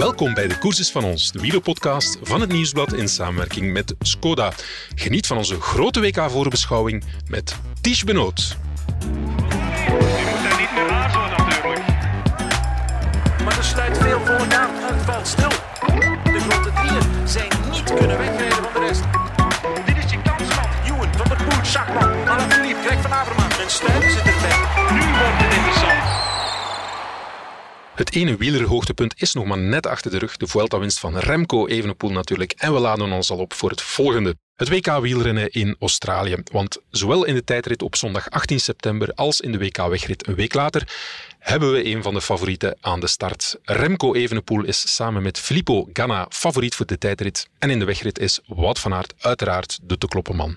Welkom bij de Koers van ons, de wielerpodcast van het Nieuwsblad in samenwerking met Skoda. Geniet van onze grote WK-voorbeschouwing met Ties Benoot. Sluit veel voor aan. Het valt stil. De grote drieën zijn niet kunnen wegrijden van de rest. Dit is je kans, man. Ewan, Van der Poel, Schachman, Alaphilippe, Greg van Avermaat. En Stuiven Het ene wielerhoogtepunt is nog maar net achter de rug. De Vuelta-winst van Remco Evenepoel natuurlijk. En we laden ons al op voor het volgende. Het WK wielrennen in Australië. Want zowel in de tijdrit op zondag 18 september als in de WK-wegrit een week later hebben we een van de favorieten aan de start. Remco Evenepoel is samen met Filippo Ganna favoriet voor de tijdrit. En in de wegrit is Wout van Aert uiteraard de te kloppen man.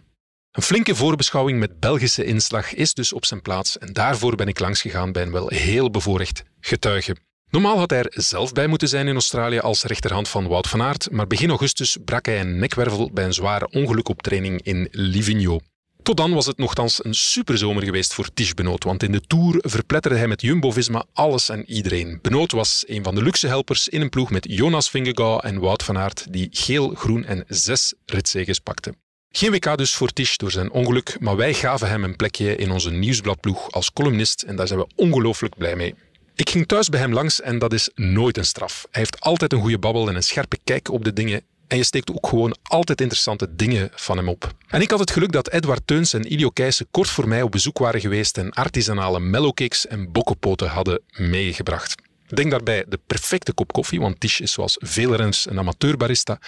Een flinke voorbeschouwing met Belgische inslag is dus op zijn plaats en daarvoor ben ik langsgegaan bij een wel heel bevoorrecht getuige. Normaal had hij er zelf bij moeten zijn in Australië als rechterhand van Wout van Aert, maar begin augustus brak hij een nekwervel bij een zware ongeluk op training in Livigno. Tot dan was het nogthans een superzomer geweest voor Tish Benoot, want in de Tour verpletterde hij met Jumbo-Visma alles en iedereen. Benoot was een van de luxe helpers in een ploeg met Jonas Vingegaard en Wout van Aert, die geel, groen en zes ritzeges pakten. Geen WK dus voor Tish door zijn ongeluk, maar wij gaven hem een plekje in onze nieuwsbladploeg als columnist en daar zijn we ongelooflijk blij mee. Ik ging thuis bij hem langs en dat is nooit een straf. Hij heeft altijd een goede babbel en een scherpe kijk op de dingen. En je steekt ook gewoon altijd interessante dingen van hem op. En ik had het geluk dat Edward Teuns en Ilio Keijsen kort voor mij op bezoek waren geweest en artisanale mellowcakes en bokkenpoten hadden meegebracht. Denk daarbij de perfecte kop koffie, want Tish is zoals veel renners een amateurbarista.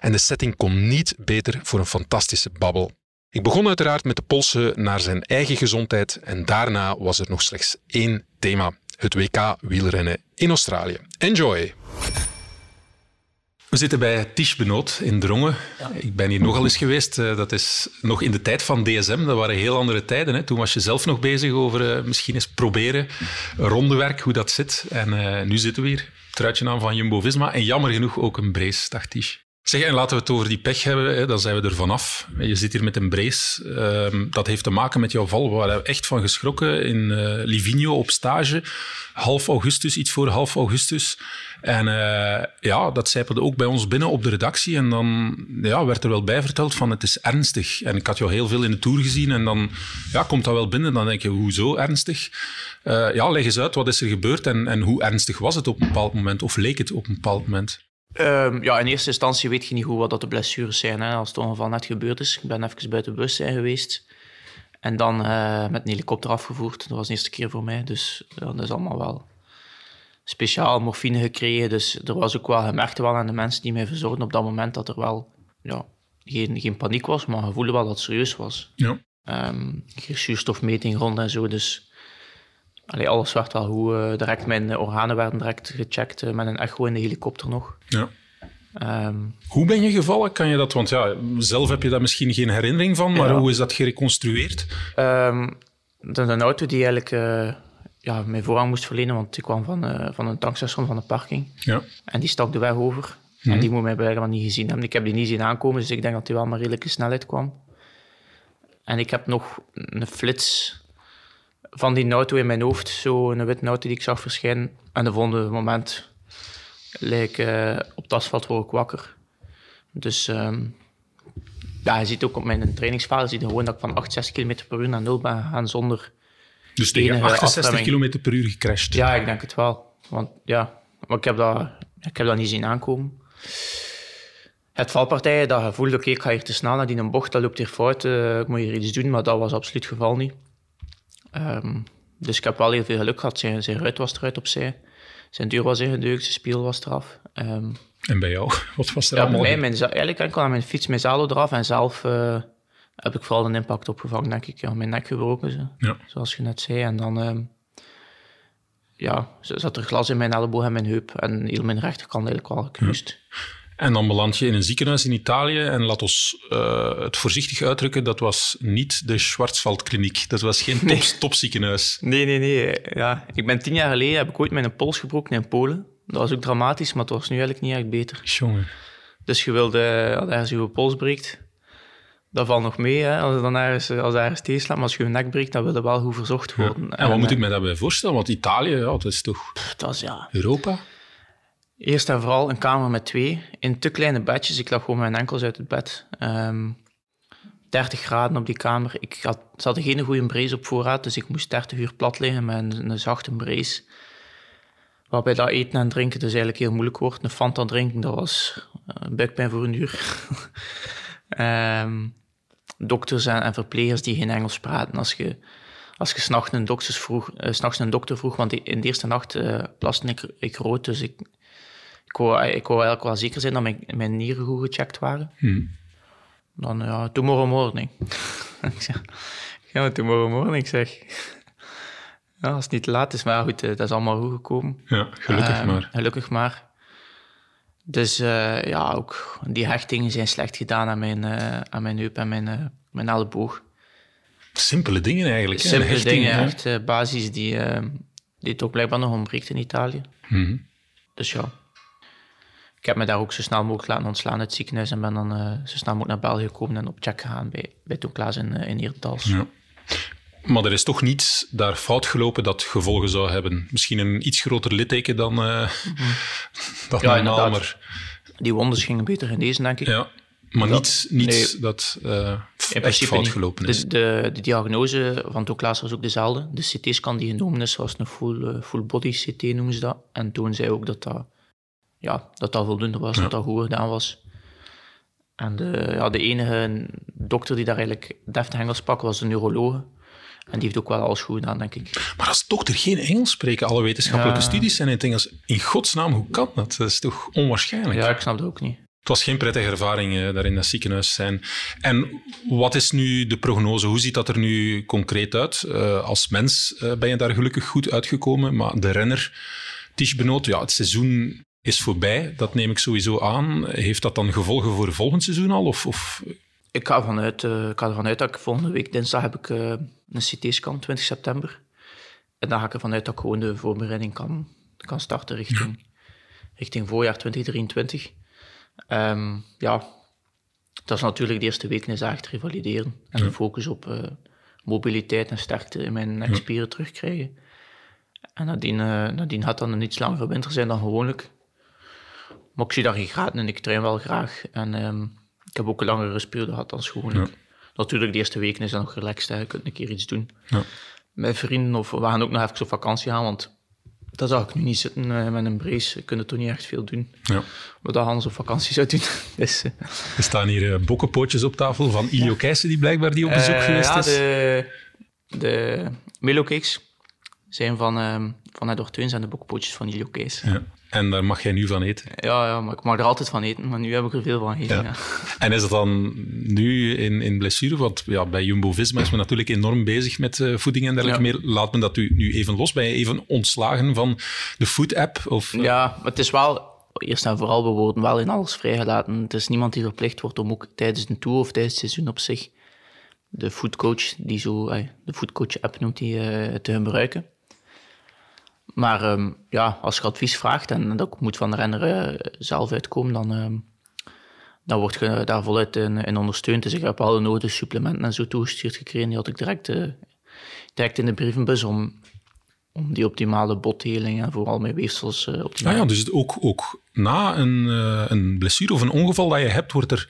En de setting kon niet beter voor een fantastische babbel. Ik begon uiteraard met de polsen naar zijn eigen gezondheid en daarna was er nog slechts één thema het WK wielrennen in Australië. Enjoy! We zitten bij Tish Benoot in Drongen. Ik ben hier nogal eens geweest. Eh, dat is nog in de tijd van DSM. Dat waren heel andere tijden. Hè. Toen was je zelf nog bezig over uh, misschien eens proberen rondewerk, hoe dat zit. En uh, nu zitten we hier. Truitje aan van Jumbo-Visma. En jammer genoeg ook een brace, dacht Tish. Zeg, en laten we het over die pech hebben, hè, dan zijn we er vanaf. Je zit hier met een brace. Uh, dat heeft te maken met jouw val. We waren echt van geschrokken in uh, Livigno op stage. Half augustus, iets voor half augustus. En uh, ja, dat zijpelde ook bij ons binnen op de redactie. En dan ja, werd er wel bij verteld van het is ernstig. En ik had jou heel veel in de Tour gezien. En dan ja, komt dat wel binnen. Dan denk je, hoezo ernstig? Uh, ja, leg eens uit, wat is er gebeurd? En, en hoe ernstig was het op een bepaald moment? Of leek het op een bepaald moment? Um, ja, in eerste instantie weet je niet goed wat dat de blessures zijn. Hè. Als het ongeval net gebeurd is, ik ben even buiten bewustzijn geweest. En dan uh, met een helikopter afgevoerd. Dat was de eerste keer voor mij. Dus ja, dat is allemaal wel speciaal morfine gekregen. Dus er was ook wel, je merkte wel aan de mensen die mij verzorgden op dat moment dat er wel ja, geen, geen paniek was, maar je voelde wel dat het serieus was. Ja. Um, zuurstofmeting rond en zo. Dus Allee, alles werd wel hoe Uh, direct mijn organen werden direct gecheckt uh, met een echo in de helikopter nog. Ja. Um, hoe ben je gevallen? Kan je dat? Want ja, zelf heb je daar misschien geen herinnering van, maar ja. hoe is dat gereconstrueerd? Um, dat een auto die eigenlijk uh, ja, mij voorrang moest verlenen, want ik kwam van, van een tankstation van de parking. Ja. En die stak de weg over. Mm. En die moet mij blijkbaar niet gezien hebben. Ik heb die niet zien aankomen, dus ik denk dat hij wel maar redelijke snelheid kwam. En ik heb nog een flits van die auto in mijn hoofd. Zo een witte auto die ik zag verschijnen. En de volgende moment, leek uh, op het asfalt, word ik wakker. Dus um, ja, je ziet ook op mijn trainingsfase zie je gewoon dat ik van 68 km per uur naar 0 ben gegaan zonder. Dus tegen 68 km per uur gecrashed? Ja, ik denk het wel. Want ja, maar ik heb dat, ik heb dat niet zien aankomen. Het valpartijen, dat je voelt, oké, okay, ik ga hier te snel naar die een bocht, dat loopt hier fout, uh, ik moet hier iets doen, maar dat was absoluut het geval niet. Um, dus ik heb wel heel veel geluk gehad. Zijn, zijn ruit was eruit opzij. Zijn deur was ingedeugd, zijn spiegel was eraf. Um, en bij jou? Wat was er ja, allemaal? Bij mij, mijn, eigenlijk enkel aan mijn fiets, mijn zadel eraf. En zelf uh, heb ik vooral een impact opgevangen, denk ik. Ja, mijn nek gebroken, zo, ja. zoals je net zei. En dan um, ja, zat er glas in mijn elleboog en mijn heup. En heel mijn rechterkant eigenlijk wel geknust. Ja. En dan beland je in een ziekenhuis in Italië. En laat ons uh, het voorzichtig uitdrukken, dat was niet de Schwarzwaldkliniek. Dat was geen top, nee. topziekenhuis. Nee, nee, nee. Ja, ik ben tien jaar geleden, heb ik ooit mijn pols gebroken in Polen. Dat was ook dramatisch, maar het was nu eigenlijk niet echt beter. Jongen. Dus je wilde, als ergens je pols breekt, dat valt nog mee. Hè? Als, dan ergens, als er ergens tegenslaat, maar als je je nek breekt, dan wil je wel goed verzocht worden. Ja. En, en wat moet ik me daarbij voorstellen? Want Italië, ja, dat is toch dat is, ja. Europa? Eerst en vooral een kamer met twee, in te kleine bedjes. Ik lag gewoon mijn enkels uit het bed. Ehm 30 graden op die kamer. Ik had, ze hadden geen goede brace op voorraad, dus ik moest 30 uur plat liggen met een, zachte brace. Waarbij dat eten en drinken dus eigenlijk heel moeilijk wordt. Een Fanta drinken, dat was eh, een buikpijn voor een uur. Ehm, dokters en, verplegers die geen Engels praten. Als je, als je s'nachts een, vroeg, eh, 's nachts een dokter vroeg, want in de eerste nacht eh plaste ik, ik rood, dus ik, ik, wou, ik wou eigenlijk wel zeker zijn dat mijn, mijn nieren goed gecheckt waren. Dan, ja, tomorrow morning. ik zeg, ja, maar tomorrow morning, zeg. Ja, als het niet te laat is, maar goed, eh, dat is allemaal goed gekomen. Ja, gelukkig Ehm, maar. Gelukkig maar. Dus eh, ja, ook die hechtingen zijn slecht gedaan aan mijn, eh, aan mijn heup en mijn, eh, mijn elleboog. Simpele dingen eigenlijk. hè, Simpele hechting, dingen, hè. echt basis die, die toch blijkbaar nog ontbreekt in Italië. Mhm. Dus ja. Ik heb me daar ook zo snel mogelijk laten ontslaan uit het ziekenhuis en ben dan eh, zo snel mogelijk naar België gekomen en op check gegaan bij, bij Toon Klaas in, eh, in Herentals. Ja. Maar er is toch niets daar fout gelopen dat gevolgen zou hebben. Misschien een iets groter litteken dan, eh Mhm. Ja, normaal, maar, Die wondes gingen beter genezen, denk ik. ja, maar Dat- niets, niets nee. dat echt fout niet. gelopen Dus is. de, de diagnose van Toon Klaas was ook dezelfde. De CT-scan die genomen is, was een full, full body CT, noemen ze dat. En toen zei ook dat dat, ja, dat, dat voldoende was, Ja. dat dat goed gedaan was. En de, ja, de enige dokter die daar eigenlijk deftig Engels sprak, was de neuroloog. En die heeft ook wel alles goed gedaan, denk ik. Maar als dokter geen Engels spreken, alle wetenschappelijke Ja. studies zijn in het Engels. In godsnaam, hoe kan dat? Dat is toch onwaarschijnlijk? Ja, ik snap dat ook niet. Het was geen prettige ervaring eh, daar in dat ziekenhuis zijn. En wat is nu de prognose? Hoe ziet dat er nu concreet uit? Eh, als mens eh, ben je daar gelukkig goed uitgekomen, maar de renner, Tish Benoot, ja, het seizoen is voorbij. Dat neem ik sowieso aan. Heeft dat dan gevolgen voor volgend seizoen al? Of, of... Ik ga, ervan uit, eh, ik ga ervan uit dat ik volgende week dinsdag heb ik eh, een CT-scan, 20 september. En dan ga ik ervan uit dat ik gewoon de voorbereiding kan, kan starten richting, richting voorjaar 2023. Ehm, ja, dat is natuurlijk de eerste weken is echt revalideren. En de focus op eh, mobiliteit en sterkte in mijn nekspieren terugkrijgen. En nadien, nadien gaat dan een iets langere winter zijn dan gewoonlijk. Maar ik zie daar geen graad in. Ik train wel graag. En ehm, ik heb ook een langere rustperiode gehad dan gewoonlijk. Natuurlijk, de eerste weken is dat nog relaxed. Hè. Je kunt een keer iets doen. Ja. Met vrienden. Of we gaan ook nog even op vakantie gaan. Want dat zou ik nu niet zitten eh, met een brace. Je kunt er toch niet echt veel doen. Ja. Wat dat Hans op vakantie zou doen. dus, Er staan hier eh, bokkenpootjes op tafel van Ilio Keijsen, die blijkbaar die op bezoek geweest ja, is. de, de Milo Cakes zijn van, ehm van Edward Teuns en de bokpootjes van Ilio Kees. Ja. En daar mag jij nu van eten. Ja, ja, maar ik mag er altijd van eten. Maar nu heb ik er veel van gegeten. Ja. Ja. En is dat dan nu in, in blessure? Want ja, bij Jumbo-Visma is men natuurlijk enorm bezig met eh, voeding en dergelijke meer. Laat men dat u nu even los? Ben je even ontslagen van de food-app? Of, eh, Ja, maar het is wel, eerst en vooral, we worden wel in alles vrijgelaten. Het is niemand die verplicht wordt om ook tijdens een tour of tijdens het seizoen op zich de foodcoach, die zo, de foodcoach-app noemt die, eh, te gebruiken. Maar ehm, ja, als je advies vraagt en dat moet van de renner eh, zelf uitkomen, dan, ehm, dan word je daar voluit in, in ondersteund. Dus ik heb alle nodige supplementen en zo toegestuurd gekregen. Die had ik direct, eh, direct in de brievenbus om, om die optimale botdeling en vooral mijn weefsels eh optimaal. Ah ja, dus het ook, ook na een, eh, een blessure of een ongeval dat je hebt, wordt er,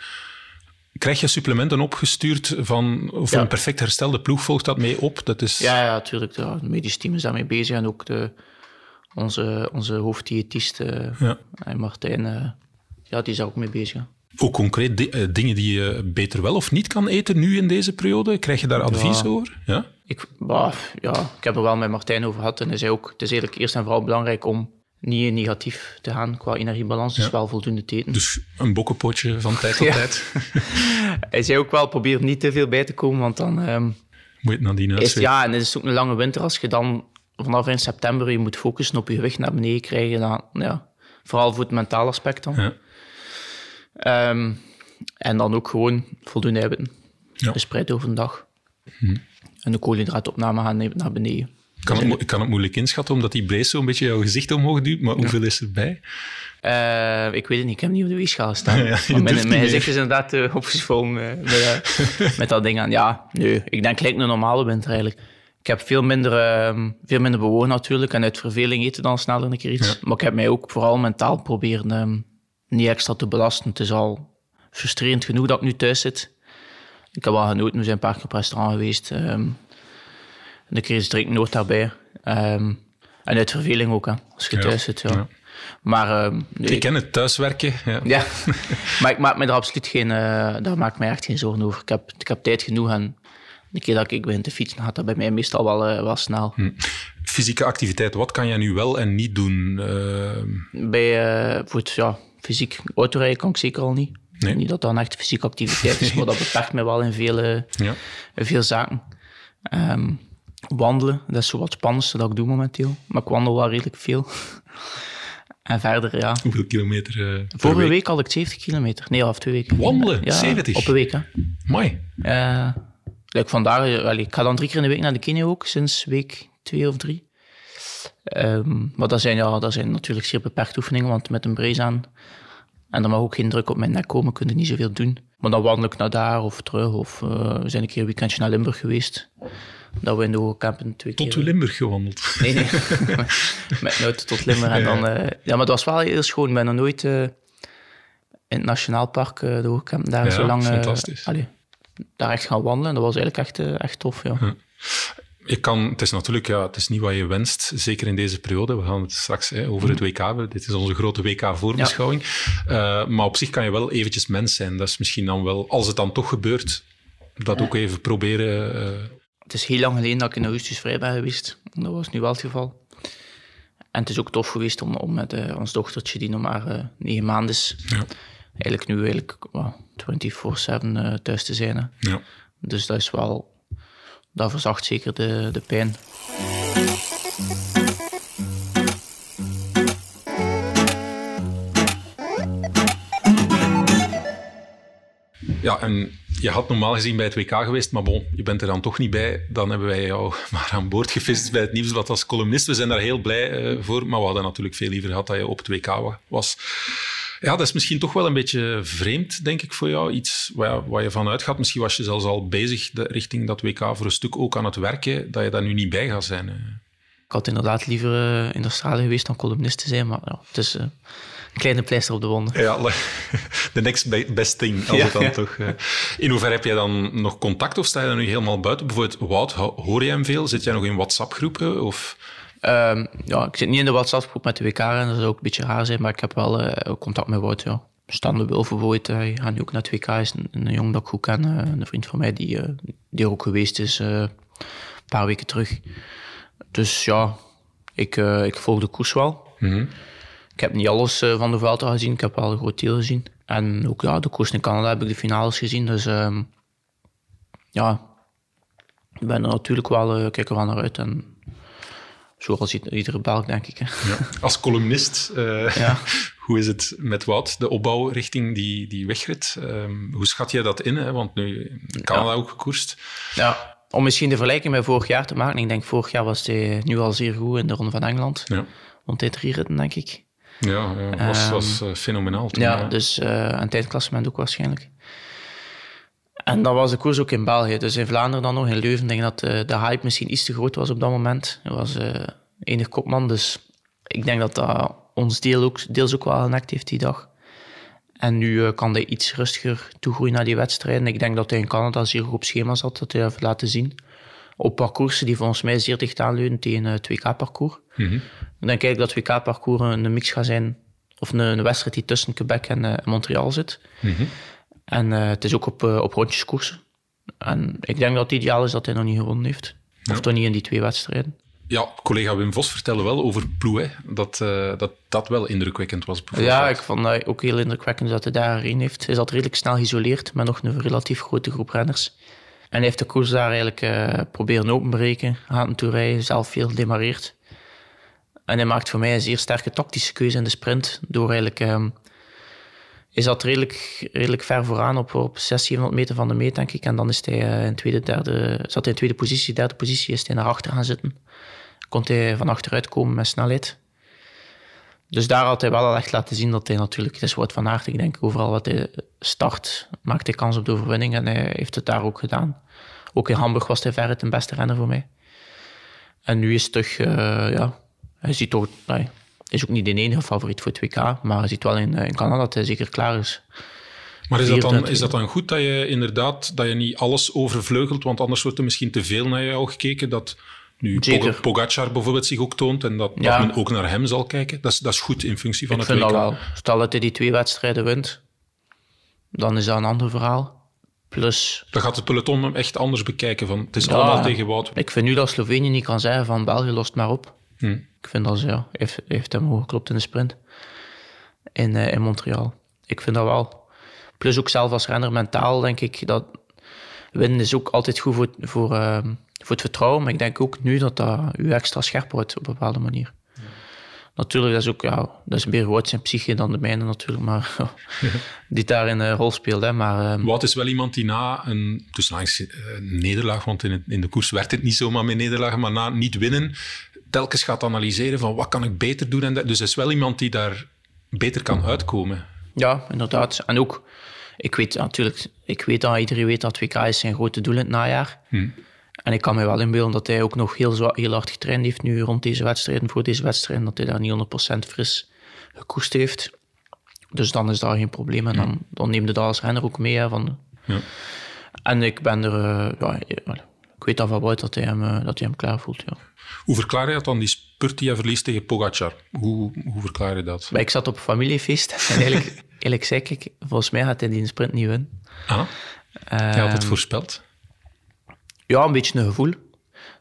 krijg je supplementen opgestuurd van voor Ja. een perfect herstel. De ploeg volgt dat mee op. Dat is, Ja, ja, natuurlijk. Ja, het medisch team is daarmee bezig. En ook de, onze, onze hoofddiëtist, eh, Ja. en Martijn, eh, ja, die is daar ook mee bezig. Ook concreet di- eh, dingen die je beter wel of niet kan eten nu in deze periode. Krijg je daar advies Ja. over? Ja? Ik, bah, ja, ik heb er wel met Martijn over gehad. En hij zei ook, het is eigenlijk eerst en vooral belangrijk om niet in negatief te gaan qua energiebalans. Dus Ja. wel voldoende te eten. Dus een bokkenpootje van tijd tot Ja. tijd. Hij zei ook wel, probeer er niet te veel bij te komen, want dan... ehm, Moet je het nadien is, ja, en het is ook een lange winter. Als je dan vanaf in september je moet focussen op je gewicht naar beneden krijgen, dan, ja, vooral voor het mentale aspect dan. Ja. Ehm, en dan ook gewoon voldoende eiwitten. Ja. Hm. Verspreid over een dag. En de koolhydraatopname gaan naar beneden. Ik kan, het, ik kan het moeilijk inschatten, omdat die brace zo'n beetje jouw gezicht omhoog duwt. Maar hoeveel is erbij? Eh, ik weet het niet, ik heb niet op de weegschaal staan. Ja, mijn, gezicht is inderdaad uh, met, met, eh, met dat ding aan. Ja, nee, ik denk gelijk een normale winter eigenlijk. Ik heb veel minder, ehm, veel minder bewogen natuurlijk. En uit verveling eten dan sneller een keer iets. Maar ik heb mij ook vooral mentaal proberen ehm, niet extra te belasten. Het is al frustrerend genoeg dat ik nu thuis zit. Ik heb wel genoten. We zijn een paar keer op restaurant geweest. Um, een keer eens drinken nooit daarbij. en uit verveling ook, hè, als je thuis zit. Ja. Maar, nee. Ik ken het thuiswerken. Ja, ja. maar ik maak me er absoluut geen, uh, daar maak ik me echt geen zorgen over. Ik heb, ik heb tijd genoeg en de keer dat ik begin te fietsen, gaat dat bij mij meestal wel, uh, wel snel. Hm. Fysieke activiteit, wat kan jij nu wel en niet doen? Uh... Bij uh, ja, fysiek autorijden kan ik zeker al niet. Nee. Niet dat dat een echt fysieke activiteit is, maar dat beperkt me wel in veel, ja. in veel zaken. Um, wandelen, dat is zo wat spannendste dat ik doe momenteel. Maar ik wandel wel redelijk veel. en verder, ja. Hoeveel kilometer? Uh, Vorige week? week? had ik 70 kilometer. Nee, of twee weken. Wandelen? Ja, 70? Op een week, hè. Mooi. Uh, Like vandaag, eh, ik ga dan drie keer in de week naar de kine ook, sinds week twee of drie. Um, maar dat zijn, ja, dat zijn natuurlijk zeer beperkte oefeningen, want met een brace aan en er mag ook geen druk op mijn nek komen, kun je niet zoveel doen. Maar dan wandel ik naar daar of terug, of uh, we zijn een keer een weekendje naar Limburg geweest. Dat we in de Hoge Kampen twee tot keer... Tot Limburg gewandeld? Nee, nee. met auto tot Limburg. En dan, uh, ja, maar het was wel heel schoon. Ik ben nog nooit uh, in het Nationaal Park, de Hoge Kampen, daar ja, zo lang... fantastisch. Allee, daar echt gaan wandelen. Dat was eigenlijk echt, eh, echt tof, ja. Je kan, het is natuurlijk ja, het is niet wat je wenst, zeker in deze periode. We gaan het straks hè, over het WK hebben. Dit is onze grote WK-voorbeschouwing. Uh, maar op zich kan je wel eventjes mens zijn. Dat is misschien dan wel, als het dan toch gebeurt, dat ook even proberen. Uh... Het is heel lang geleden dat ik in augustus vrij ben geweest. Dat was nu wel het geval. En het is ook tof geweest om, om met uh, ons dochtertje, die nog maar negen maanden is, ja eigenlijk nu eigenlijk well, 24-7 uh, thuis te zijn. Hè. Ja. Dus dat is wel, dat verzacht zeker de, de pijn. Ja, en je had normaal gezien bij het WK geweest, maar bon, je bent er dan toch niet bij. Dan hebben wij jou maar aan boord gevist bij het Nieuwsblad als columnist. We zijn daar heel blij uh, voor, maar we hadden natuurlijk veel liever gehad dat je op het WK was. Ja, dat is misschien toch wel een beetje vreemd, denk ik, voor jou. Iets waar, waar je van uitgaat. Misschien was je zelfs al bezig de, richting dat WK voor een stuk ook aan het werken, dat je daar nu niet bij gaat zijn. Ik had inderdaad liever uh, in Australië geweest dan columnist te zijn, maar ja, het is uh, een kleine pleister op de wonden. Ja, de next best thing, als het dan toch... Uh. In hoeverre heb jij dan nog contact of sta je dan nu helemaal buiten? Bijvoorbeeld, Wout, hoor je hem veel? Zit jij nog in WhatsApp-groepen? Of... Um, ja, ik zit niet in de WhatsApp-groep met de WK en dat zou ook een beetje raar zijn, maar ik heb wel uh, contact met Wout. Ja. Wilf bijvoorbeeld, hij gaat nu ook naar het WK, is een, een jong dat ik goed ken, uh, een vriend van mij die, uh, die er ook geweest is een paar weken terug. Dus ja, ik, ik volg de koers wel. Mm -hmm. Ik heb niet alles van de Vuelta gezien, ik heb wel een groot deel gezien. En ook ja, de koers in Canada heb ik de finales gezien, dus um, ja, ik ben er natuurlijk wel, kijk er wel naar uit en Zoals iedere Belg, denk ik. Ja. Als columnist, uh, ja. hoe is het met Wout, de opbouw richting die, die wegrit? Um, hoe schat je dat in? Hè? Want nu Canada ja. ook gekoerst. Ja, om misschien de vergelijking met vorig jaar te maken. Ik denk, vorig jaar was hij nu al zeer goed in de Ronde van Engeland. Ja. Want hij drie ritten, denk ik. Ja, was, um, was uh, fenomenaal toen. Ja, dus uh, een tijdklassement ook waarschijnlijk. En dan was de koers ook in België. Dus in Vlaanderen dan nog, in Leuven, denk ik dat de, de hype misschien iets te groot was op dat moment. Hij was uh, enig kopman, dus ik denk dat dat ons deel ook, deels ook wel genekt heeft die dag. En nu uh, kan hij iets rustiger toegroeien naar die wedstrijden. Ik denk dat hij in Canada zeer goed op schema zat, dat hij heeft laten zien. Op parcoursen die volgens mij zeer dicht aanleunen tegen het WK-parcours. Mm -hmm. Ik denk eigenlijk dat WK-parcours een mix gaat zijn, of een, een wedstrijd die tussen Quebec en uh, Montreal zit. Mm -hmm. En uh, het is ook op, uh, op rondjeskoersen. En ik denk dat het ideaal is dat hij nog niet gewonnen heeft. Of ja. toch niet in die twee wedstrijden. Ja, collega Wim Vos vertelde wel over Ploe, dat, uh, dat dat wel indrukwekkend was. Ja, ik vond dat ook heel indrukwekkend dat hij daarin heeft. Hij zat redelijk snel geïsoleerd met nog een relatief grote groep renners. En hij heeft de koers daar eigenlijk uh, proberen openbreken. Gaat naartoe rijden, zelf veel demareerd. En hij maakt voor mij een zeer sterke tactische keuze in de sprint. Door eigenlijk um, hij zat redelijk, redelijk ver vooraan op, op 600, 700 meter van de meet, denk ik. En dan is hij uh, in tweede, derde, zat hij in tweede positie. Derde positie is hij naar achter gaan zitten. Kon hij van achteruit komen met snelheid. Dus daar had hij wel al echt laten zien dat hij natuurlijk... Het is wat van aard, ik denk. Overal wat hij start, maakt hij kans op de overwinning. En hij heeft het daar ook gedaan. Ook in Hamburg was hij verre de beste renner voor mij. En nu is het terug, uh, ja, hij ziet toch, hij is ook niet de enige favoriet voor het WK, maar hij ziet wel in, in Canada dat hij zeker klaar is. Maar is dat, dan, is dat dan goed dat je inderdaad dat je niet alles overvleugelt, want anders wordt er misschien te veel naar jou gekeken, dat nu Zeker. Pogacar bijvoorbeeld zich ook toont en dat, dat, men ook naar hem zal kijken. Dat is, dat is goed in functie van ik het vind WK. Wel. Stel dat hij die twee wedstrijden wint, dan is dat een ander verhaal. Plus... Dan gaat het peloton hem echt anders bekijken. Van, het is allemaal tegen Wout. Ik vind nu dat Slovenië niet kan zeggen van België lost maar op. Hm. Ik vind dat ze, ja, heeft, heeft hem geklopt in de sprint. In, uh, in Montreal. Ik vind dat wel. Plus ook zelf als renner mentaal denk ik dat winnen is ook altijd goed voor, voor, uh, voor het vertrouwen. Maar ik denk ook nu dat dat u extra scherp wordt op een bepaalde manier. Natuurlijk, dat is ook, ja, dat is meer Wout zijn psyche dan de mijne natuurlijk, maar die daar een rol speelt. Hè, maar, um... Wout is wel iemand die na een dus langs, uh, nederlaag, want in, het, in de koers werd het niet zomaar met nederlagen, maar na niet winnen, telkens gaat analyseren van wat kan ik beter doen. En dat, dus is wel iemand die daar beter kan uitkomen. Ja, inderdaad. En ook, ik weet natuurlijk, ik weet dat iedereen weet dat WK is zijn grote doel in het najaar. Hmm. En ik kan me wel inbeelden dat hij ook nog heel, heel hard getraind heeft nu rond deze wedstrijden, voor deze wedstrijden, dat hij daar niet 100% fris gekoest heeft. Dus dan is daar geen probleem. En dan, dan neemt de dat als renner ook mee. Hè, van, ja. En ik ben er, uh, ja, ik weet al van buiten dat hij hem, uh, dat hij hem klaar voelt. Ja. Hoe verklaar je dat dan, die spurt die hij verliest tegen Pogacar? Hoe, hoe verklaar je dat? Maar ik zat op een familiefeest en eigenlijk, eigenlijk zei ik, volgens mij gaat hij die sprint niet winnen. Ah, je had het voorspeld? Ja, een beetje een gevoel.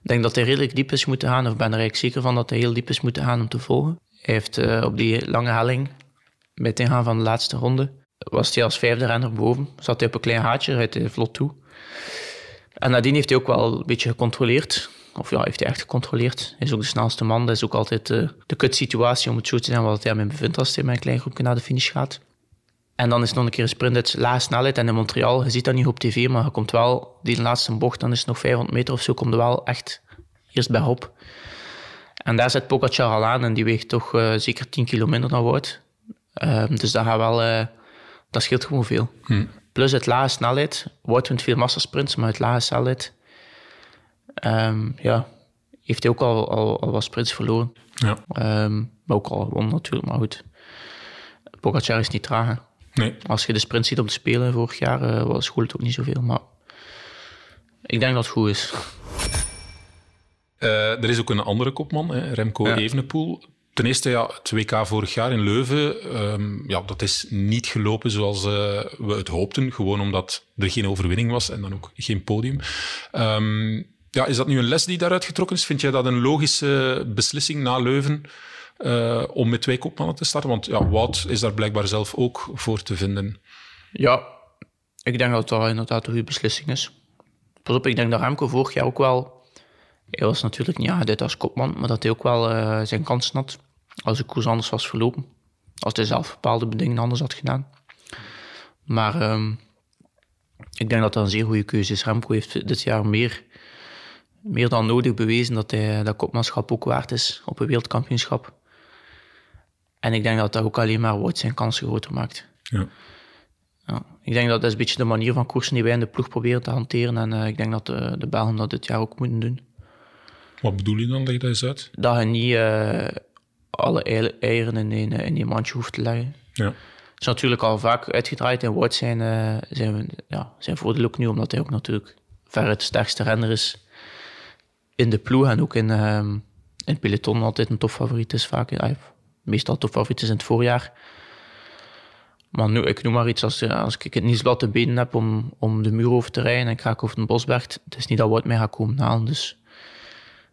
Ik denk dat hij redelijk diep is moeten gaan, of ben er eigenlijk zeker van dat hij heel diep is moeten gaan om te volgen. Hij heeft uh, op die lange helling, bij het ingaan van de laatste ronde, was hij als vijfde renner boven. Zat hij op een klein haatje, rijdt hij vlot toe. En nadien heeft hij ook wel een beetje gecontroleerd. Of ja, heeft hij echt gecontroleerd. Hij is ook de snelste man. Dat is ook altijd uh, de kutsituatie, om het zo te zijn, wat hij hem bevindt als hij met een klein groepje naar de finish gaat. En dan is nog een keer een sprint uit lage snelheid. En in Montreal, je ziet dat niet op tv, maar je komt wel die laatste bocht, dan is het nog 500 meter of zo, komt er wel echt eerst bij op. En daar zit Pogacar al aan en die weegt toch uh, zeker 10 kilo minder dan Wout. Uh, dus dat, gaat wel, uh, dat scheelt gewoon veel. Hm. Plus het lage snelheid. Wout wint veel massasprints, maar het lage snelheid... Um, ja, heeft hij ook al, al, al wat sprints verloren. Ja. Um, maar ook al gewonnen natuurlijk, maar goed. Pogacar is niet traag. Nee. Als je de sprint ziet op de Spelen vorig jaar, uh, was het ook niet zoveel. Maar ik denk dat het goed is. Uh, er is ook een andere kopman, hè, Remco ja. Evenepoel. Ten eerste, ja, het WK vorig jaar in Leuven, um, ja, dat is niet gelopen zoals uh, we het hoopten. Gewoon omdat er geen overwinning was en dan ook geen podium. Um, ja, is dat nu een les die daaruit getrokken is? Vind jij dat een logische beslissing na Leuven? uh, om met twee kopmannen te starten? Want ja, Wout is daar blijkbaar zelf ook voor te vinden. Ja, ik denk dat dat inderdaad een goede beslissing is. Pas op, ik denk dat Remco vorig jaar ook wel... Hij was natuurlijk niet aangeduid als kopman, maar dat hij ook wel uh, zijn kansen had als de koers anders was verlopen. Als hij zelf bepaalde dingen anders had gedaan. Maar um, ik denk dat dat een zeer goede keuze is. Remco heeft dit jaar meer, meer dan nodig bewezen dat hij dat kopmanschap ook waard is op een wereldkampioenschap. En ik denk dat dat ook alleen maar Wout zijn kansen groter maakt. Ja. ja. Ik denk dat dat is een beetje de manier van koersen die wij in de ploeg proberen te hanteren. En uh, ik denk dat de, de Belgen dat dit jaar ook moeten doen. Wat bedoel je dan? Leg dat eens uit. Dat je niet uh, alle eieren in één, in één mandje hoeft te leggen. Ja. Het is natuurlijk al vaak uitgedraaid en Wout zijn, uh, zijn, ja, zijn voordeel ook nu, omdat hij ook natuurlijk veruit de sterkste renner is in de ploeg en ook in, in het peloton altijd een topfavoriet is vaak meestal topfavoriet is in het voorjaar. Maar nu, ik noem maar iets, als, als ik het nieuwsblad te benen heb om, om de muur over te rijden en ik ga over een Bosberg, het is niet dat Wout mij gaat komen halen. Dus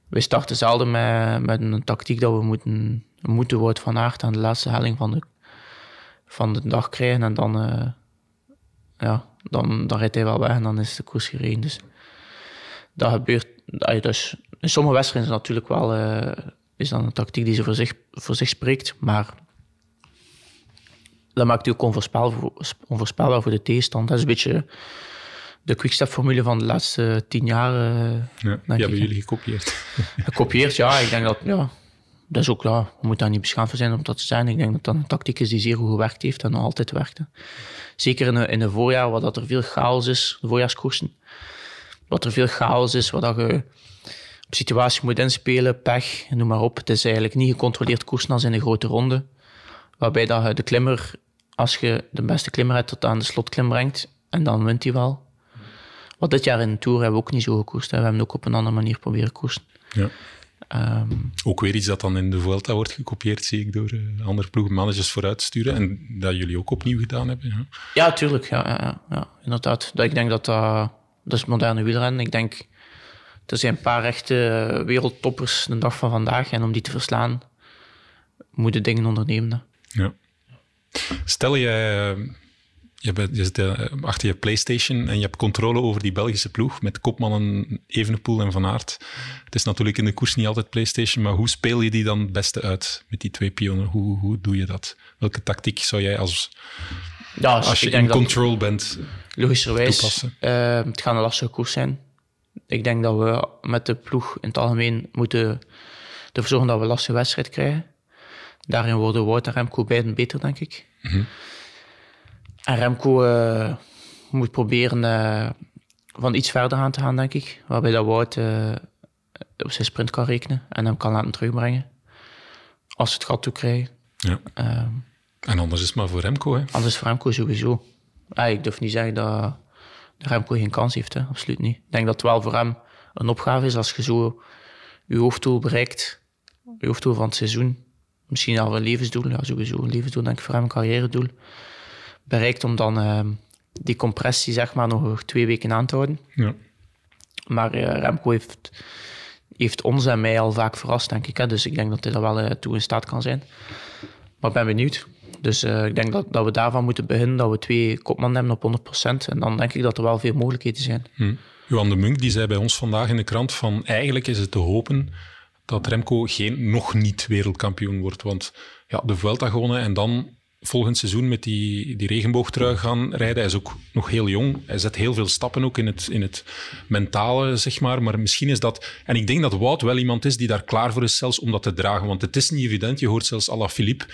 wij starten zelden met, met een tactiek dat we moeten, moeten Wout van Aert aan de laatste helling van de, van de dag krijgen. En dan, uh, ja, dan, dan rijdt hij wel weg en dan is de koers gereden. Dus dat gebeurt. Dus in sommige wedstrijden is natuurlijk wel... Uh, is dan een tactiek die ze voor zich, voor zich spreekt. Maar dat maakt u ook onvoorspelbaar, onvoorspelbaar voor de tegenstander. Dat is een beetje de quickstep-formule van de laatste tien jaar. Uh, ja, die hebben jullie gekopieerd. Gekopieerd, ja. Ik denk dat, ja, dat is ook, ja, we moeten daar niet beschaamd voor zijn om dat te zijn. Ik denk dat dat een tactiek is die zeer goed gewerkt heeft en nog altijd werkte. Zeker in de, in voorjaar, waar er veel chaos is, de voorjaarskoersen. Wat er veel chaos is, waar dat je op situatie moet inspelen, pech, noem maar op. Het is eigenlijk niet gecontroleerd koersen als in een grote ronde. Waarbij dat je de klimmer, als je de beste klimmer hebt, tot aan de slotklim brengt. En dan wint hij wel. Wat dit jaar in de Tour hebben we ook niet zo gekoerst. We hebben ook op een andere manier proberen koersen. Ja. Ehm, Ook weer iets dat dan in de Vuelta wordt gekopieerd, zie ik, door eh, andere ploegmanagers vooruit te sturen. En dat jullie ook opnieuw gedaan hebben. Ja. Ja, tuurlijk. Ja, ja, ja, inderdaad. Dat, ik denk dat dat... Dat is moderne wielrennen. Ik denk... Er zijn een paar echte wereldtoppers de dag van vandaag. En om die te verslaan, moeten dingen ondernemen. Ja. Stel je, eh, je, bent, je zit eh, achter je PlayStation en je hebt controle over die Belgische ploeg met kopmannen Evenepoel en Van Aert. Het is natuurlijk in de koers niet altijd PlayStation, maar hoe speel je die dan het beste uit met die twee pionnen? Hoe, hoe doe je dat? Welke tactiek zou jij als, Ja, als je in control bent? logischerwijs, toepassen? eh, het gaat een lastige koers zijn. Ik denk dat we met de ploeg in het algemeen moeten ervoor zorgen dat we een lastige wedstrijd krijgen. Daarin worden Wout en Remco beiden beter, denk ik. En Remco eh, moet proberen eh, van iets verder aan te gaan, denk ik. Waarbij dat Wout eh, op zijn sprint kan rekenen en hem kan laten terugbrengen. Als ze het gat toe krijgen. Ja. Ehm, En anders is het maar voor Remco. Hè? Anders voor Remco sowieso. Ah, ik durf niet zeggen dat de Remco geen kans heeft. Hè. Absoluut niet. Ik denk dat het wel voor hem een opgave is als je zo je hoofddoel bereikt. Je hoofddoel van het seizoen. Misschien al een levensdoel. Ja, sowieso een levensdoel, denk ik voor hem, een carrièredoel. Bereikt om dan ehm, die compressie zeg maar nog twee weken aan te houden. Ja. Maar eh, Remco heeft, heeft ons en mij al vaak verrast, denk ik. Hè. Dus ik denk dat hij daar wel eh, toe in staat kan zijn. Maar ik ben benieuwd. Dus eh, ik denk dat, dat we daarvan moeten beginnen, dat we twee kopmannen hebben op 100%. En dan denk ik dat er wel veel mogelijkheden zijn. Hm. Johan de Munk die zei bij ons vandaag in de krant van eigenlijk is het te hopen dat Remco geen nog niet wereldkampioen wordt. Want ja, de Vuelta gewonnen en dan volgend seizoen met die, die regenboogtrui gaan rijden. Hij is ook nog heel jong. Hij zet heel veel stappen ook in het, in het mentale, zeg maar. Maar misschien is dat... En ik denk dat Wout wel iemand is die daar klaar voor is zelfs om dat te dragen. Want het is niet evident. Je hoort zelfs Ala Philippe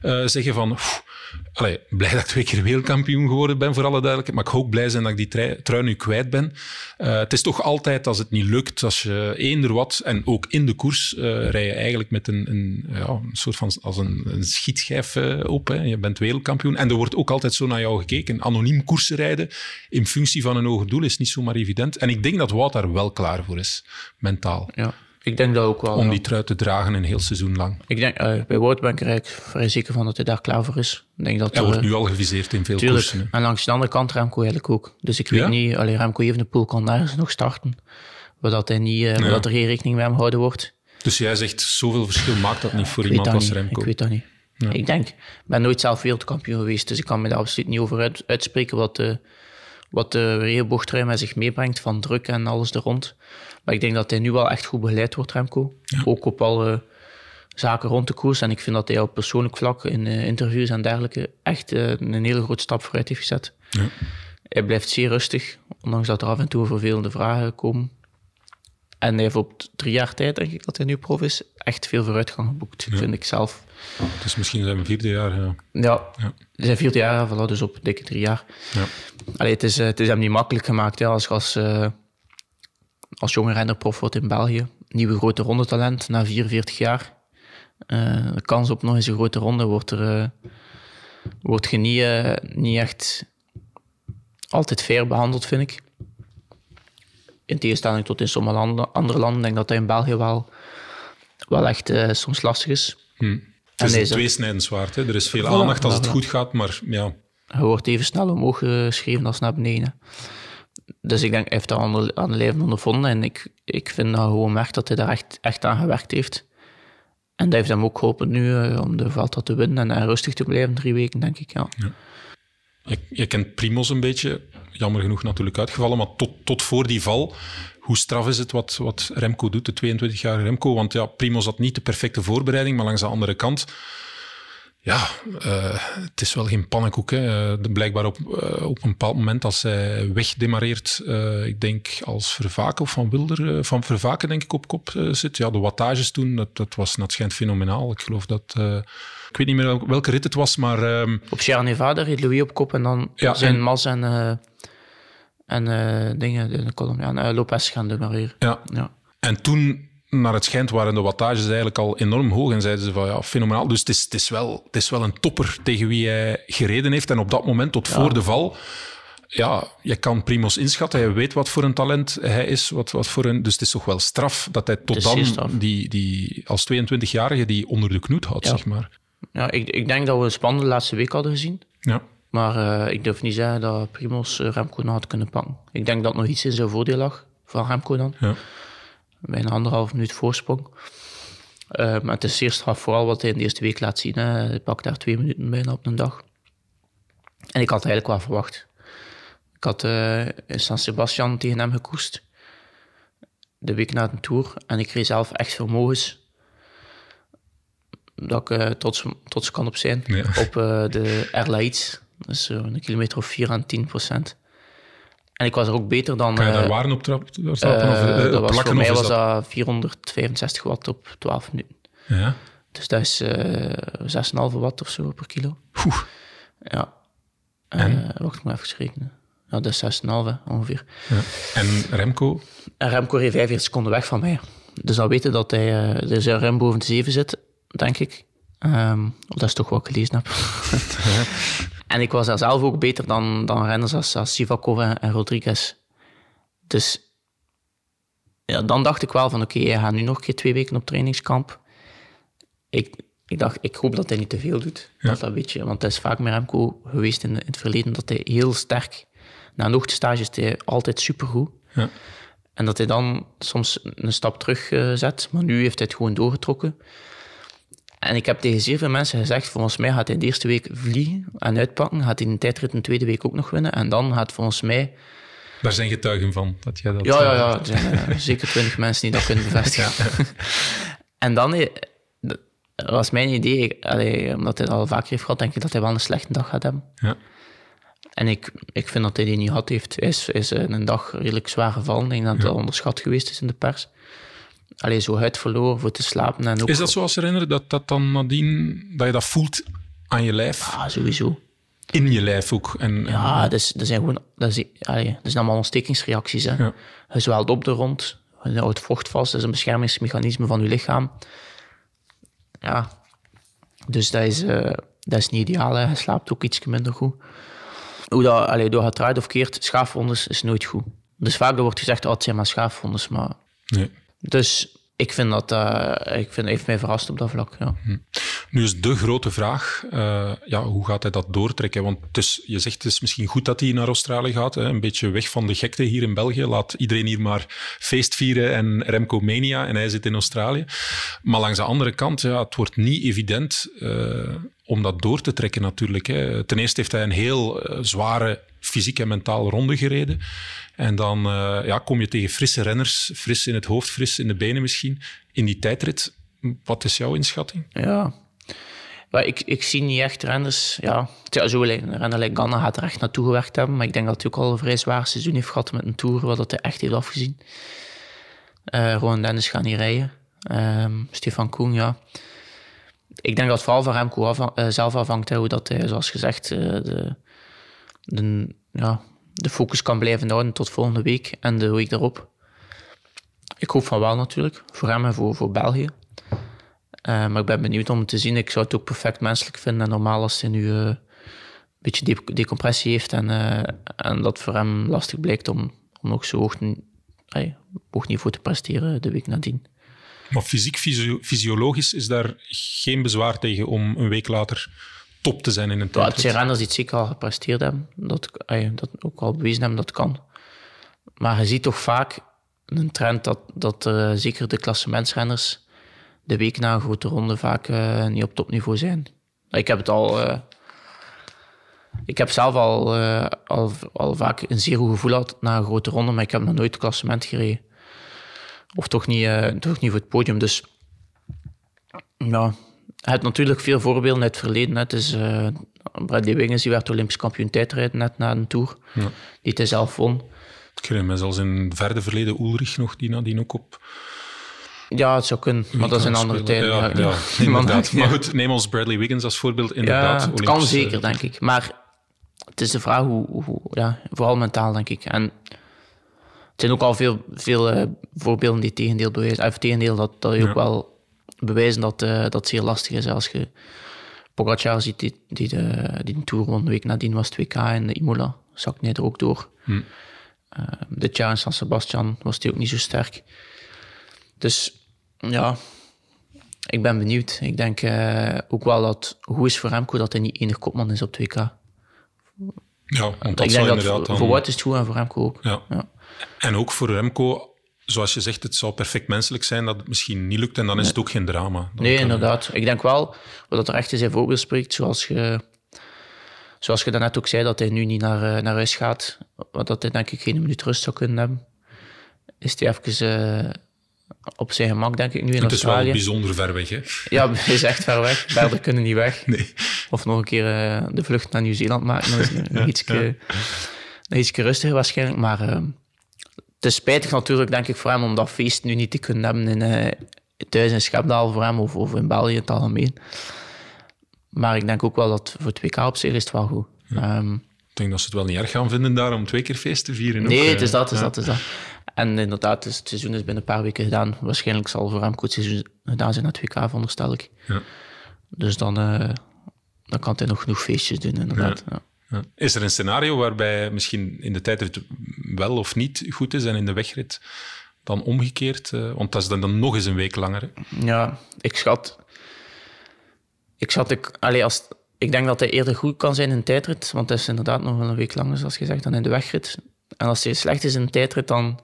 eh, zeggen van... "Pff, Allee, blij dat ik twee keer wereldkampioen geworden ben, voor alle duidelijkheid. Maar ik ook blij zijn dat ik die trui, nu kwijt ben. Eh, het is toch altijd, als het niet lukt, als je eender wat, en ook in de koers, eh rij je eigenlijk met een, een, ja, een soort van als een, een schietschijf op. Hè. Je bent wereldkampioen. En er wordt ook altijd zo naar jou gekeken. Anoniem koersen rijden in functie van een hoger doel is niet zomaar evident. En ik denk dat Wout daar wel klaar voor is, mentaal. Ja. Ik denk dat ook wel. Om ja. die trui te dragen een heel seizoen lang. Ik denk, eh, bij Wout ben ik er vrij zeker van dat hij daar klaar voor is. Ik denk dat Hij er, wordt nu al geviseerd in veel Tuurlijk. koersen. En langs de andere kant Remco eigenlijk ook. Dus ik weet Ja? niet, alleen Remco Evenepoel kan nergens nog starten. Zodat hij niet, eh, dat er geen rekening met hem gehouden wordt. Dus jij zegt, zoveel verschil maakt dat niet voor Ik iemand als. Remco. Ik weet dat niet. Ik denk, ik ben nooit zelf wereldkampioen geweest, dus ik kan me daar absoluut niet over uit- uitspreken wat de, wat de regenboogtrui met zich meebrengt van druk en alles er rond. Maar ik denk dat hij nu wel echt goed begeleid wordt, Remco. Ook op alle zaken rond de koers. En ik vind dat hij op persoonlijk vlak in eh, interviews en dergelijke echt eh, een hele grote stap vooruit heeft gezet. Ja. Hij blijft zeer rustig, ondanks dat er af en toe vervelende vragen komen. En hij heeft op drie jaar tijd, denk ik dat hij nu prof is, echt veel vooruitgang geboekt, vind ik zelf. Het is misschien zijn vierde jaar. Ja. Ja, Ja. zijn vierde jaar, voilà, dus op dikke drie jaar. Ja. Allee, het, is, eh, het is hem niet makkelijk gemaakt hè, als je als, eh, als jonge renner prof wordt in België. Nieuwe grote rondetalent na 44 jaar. Eh, de kans op nog eens een grote ronde wordt, er, wordt je niet, niet echt altijd fair behandeld, vind ik. In tegenstelling tot in sommige landen, andere landen, denk ik dat dat in België wel, wel echt soms lastig is. Het is een tweesnijdend zwaard. Hè. Er is veel aandacht als het goed gaat, maar ja, Je wordt even snel omhoog geschreven als naar beneden. Dus ik denk, hij heeft dat aan de, lijf ondervonden. En ik, ik vind dat gewoon merkt dat hij daar echt, echt aan gewerkt heeft. En dat heeft hem ook geholpen nu eh, om de Vuelta te winnen en, en rustig te blijven drie weken, denk ik. Ja. je, je kent Primos een beetje. Jammer genoeg natuurlijk uitgevallen, maar tot, tot voor die val... Hoe straf is het wat, wat Remco doet, de 22-jarige Remco? Want ja, Primos had niet de perfecte voorbereiding, maar langs de andere kant... Ja, eh, het is wel geen pannenkoek. Hè. Eh, blijkbaar op, eh, op een bepaald moment als hij wegdemareert, ik denk als Vervaken of Van Wilder, van Vervaken denk ik op kop zit. Ja, de wattages toen, dat, dat was, dat schijnt fenomenaal. Ik geloof dat... ik weet niet meer welke, rit het was, maar... ehm, Op Sierra Nevada reed Louis op kop en dan Ja, zijn en- Mas en, en eh, dingen, de Colombiaan, eh, Lopez gaan demareren. ja, Ja. En toen, naar het schijnt, waren de wattages eigenlijk al enorm hoog. En zeiden ze van, ja, fenomenaal. Dus het is, het is, wel, het is wel een topper tegen wie hij gereden heeft. En op dat moment, tot voor de val... Ja, je kan Primos inschatten. Hij weet wat voor een talent hij is. Wat, wat voor een, dus het is toch wel straf dat hij tot dan die, die, als 22-jarige die onder de knoet houdt, Ja. zeg maar. Ja, ik, ik denk dat we een spannende laatste week hadden gezien. Ja. Maar eh, ik durf niet zeggen dat Primos eh, Remco nog had kunnen pakken. Ik denk dat nog iets in zijn voordeel lag, van Remco dan. Ja. Bijna anderhalf minuut voorsprong. Eh, maar het is zeer straf, vooral wat hij in de eerste week laat zien. Hè. Hij pakt daar twee minuten bijna op een dag. En ik had eigenlijk wel verwacht. Ik had eh, in San Sebastian tegen hem gekoest. De week na de Tour. En ik kreeg zelf echt vermogens. Dat ik eh, trots, trots kan op zijn. Ja. Op eh, de Erlaïts. Dus zo'n kilometer of 4 aan 10 procent. En ik was er ook beter dan... Kan je daar eh, waren op trap daar stappen? eh, of, eh, dat was, voor mij was dat... dat 465 watt op 12 minuten. Ja. Dus dat is eh 6,5 watt of zo per kilo. Oeh. Ja. En? Wacht, ik moet even rekenen. Ja, dat is 6,5 hè, ongeveer. Ja. En Remco? En Remco reed 45 seconden weg van mij. Dus dan weten dat hij er zijn ruim boven de 7 zit, denk ik. Ehm, dat is toch wat ik gelezen heb. en ik was daar zelf ook beter dan, dan renners als, als Sivakov en, en Rodriguez. Dus ja, dan dacht ik wel van oké, hij gaat nu nog een keer twee weken op trainingskamp. Ik, ik dacht, ik hoop dat hij niet te veel doet. Ja. Dat, dat weet je, want het is vaak met Remco geweest in, in het verleden dat hij heel sterk... Na een hoogtestage is hij altijd supergoed. Ja. En dat hij dan soms een stap terug eh, zet. Maar nu heeft hij het gewoon doorgetrokken. En ik heb tegen zeer veel mensen gezegd, volgens mij gaat hij de eerste week vliegen en uitpakken. Gaat hij een tijdrit de tweede week ook nog winnen. En dan gaat volgens mij... Daar zijn getuigen van, dat jij dat... Ja, ja, ja. Er zijn eh, zeker twintig mensen die dat kunnen bevestigen. en dan eh, was mijn idee, allee, omdat hij dat al vaker heeft gehad, denk ik dat hij wel een slechte dag gaat hebben. Ja. En ik, ik vind dat hij die niet had heeft. Hij is, is eh, een dag redelijk zwaar gevallen. Ik denk dat dat onderschat geweest is in de pers. Alleen zo huid verloren voor te slapen. En ook, Is dat zoals herinneren, dat dat dan nadien... Dat je dat voelt aan je lijf? Ah, sowieso. In je lijf ook. En, Ja, dat, is, dat zijn gewoon... Dat, is, allee, dat zijn allemaal ontstekingsreacties. Hè. Ja. Je zwelt op de rond. Je houdt vocht vast. Dat is een beschermingsmechanisme van je lichaam. Ja. Dus dat is, eh, dat is niet ideaal. Hè. Je slaapt ook iets minder goed. Hoe dat, allee, door het draait of keert, schaafwondes is nooit goed. Dus vaak wordt gezegd, oh, het zijn maar schaafwondes. Maar... Nee. Dus ik vind dat... eh, ik vind, heeft mij verrast op dat vlak, ja. Nu is de grote vraag, eh, ja, hoe gaat hij dat doortrekken? Want is, je zegt het is misschien goed dat hij naar Australië gaat, hè? een beetje weg van de gekte hier in België. Laat iedereen hier maar feest vieren en Remco Mania en hij zit in Australië. Maar langs de andere kant, ja, het wordt niet evident eh, om dat door te trekken natuurlijk. Hè. Ten eerste heeft hij een heel zware fysiek en mentaal ronde gereden. En dan eh, ja, kom je tegen frisse renners, fris in het hoofd, fris in de benen misschien, in die tijdrit. Wat is jouw inschatting? Ja. Ik, ik zie niet echt renners... Ja, zo een renner like Ganna gaat er echt naartoe gewerkt hebben. Maar ik denk dat hij ook al een vrij zwaar seizoen heeft gehad met een Tour, wat dat hij echt heeft afgezien. Rowan Dennis gaat niet rijden. Ehm, Stefan Koen, ja. Ik denk dat het vooral van Remco eh, zelf afhangt, hoe dat hij, zoals gezegd, de, de, ja, de focus kan blijven houden tot volgende week en de week daarop. Ik hoop van wel natuurlijk, voor hem en voor, voor België. Eh, maar ik ben benieuwd om het te zien. Ik zou het ook perfect menselijk vinden en normaal als hij nu eh, een beetje de- decompressie heeft en, eh, en dat voor hem lastig blijkt om, om nog zo hoog, allee, hoog niveau te presteren de week nadien. Maar fysiek, fysio- fysiologisch is daar geen bezwaar tegen om een week later top te zijn in een Ja, het tijdrit. zijn renners die het zeker al gepresteerd hebben, dat, dat ook al bewezen hebben dat kan. Maar je ziet toch vaak een trend dat, dat eh, zeker de klassementsrenners de week na een grote ronde vaak eh, niet op topniveau zijn. Ik heb het al... eh, ik heb zelf al, al, al vaak een zeer goed gevoel gehad na een grote ronde, maar ik heb nog nooit het klassement gereden. Of toch niet, toch niet voor het podium. Dus ja, je hebt natuurlijk veel voorbeelden uit het verleden. Het is eh Bradley Wiggins, die werd Olympisch kampioen tijdrijden net na een Tour. Die het hij zelf won. Ik herinner me zelfs in het verder verleden Ulrich nog, die nadien ook op... Ja, het zou kunnen, maar dat is een andere tijd. Ja, ja, inderdaad. Maar goed, neem ons Bradley Wiggins als voorbeeld. Inderdaad, Ja, het kan zeker, denk ik. Maar het is de vraag hoe, hoe ja, vooral mentaal, denk ik. En het zijn ook al veel, veel eh, voorbeelden die tegendeel bewijzen. Of tegendeel, dat, dat je Ja. ook wel bewijzen dat, eh, dat zeer lastig is. Als je Pogacar ziet, die, die, de, die een Tour won, de week nadien was het WK in de Imola. Zak hij er ook door. Hm. Eh, dit jaar in San Sebastian was hij ook niet zo sterk. Dus ja, ik ben benieuwd. Ik denk eh, ook wel dat hoe is voor Remco dat hij niet enig kopman is op 2K. Ja, want dat ik denk dat inderdaad voor, dan... voor Wout is het goed en voor Remco ook. Ja. Ja. En ook voor Remco, zoals je zegt, het zou perfect menselijk zijn dat het misschien niet lukt en dan is het ook geen drama. Dan Nee, inderdaad. Ik denk wel dat er echt zijn voorbeeld spreekt, zoals je, zoals je daarnet ook zei, dat hij nu niet naar, eh, naar huis gaat, wat dat hij denk ik geen minuut rust zou kunnen hebben. Is hij even eh, op zijn gemak, denk ik, nu in Het is wel Australië. bijzonder ver weg, hè? Ja, hij is echt ver weg. Verder kunnen niet weg. Nee. Of nog een keer eh, de vlucht naar Nieuw-Zeeland maken. Is nog- nog iets, nog iets rustiger waarschijnlijk. Maar het is spijtig natuurlijk, denk ik, voor hem om dat feest nu niet te kunnen hebben in, eh, thuis in Schepdaal voor hem of, of in België in het algemeen. Maar ik denk ook wel dat voor het WK op zich is het wel goed. Ehm, Ik denk dat ze het wel niet erg gaan vinden daar om twee keer feest te vieren. nee, eh. het is dat, het is Ja. dat, het is dat. En inderdaad, het seizoen is binnen een paar weken gedaan. Waarschijnlijk zal voor hem goed seizoen gedaan zijn naar het WK, veronderstel ik. Ja. Dus dan, eh, dan kan hij nog genoeg feestjes doen, inderdaad. Ja. Ja. Is er een scenario waarbij misschien in de tijdrit wel of niet goed is en in de wegrit dan omgekeerd? eh, want dat is dan, dan nog eens een week langer. hè? Ja, ik schat. Ik schat, ik, allee, als, ik denk dat hij eerder goed kan zijn in de tijdrit, want het is inderdaad nog wel een week langer, zoals gezegd, dan in de wegrit. En als hij slecht is in de tijdrit, dan,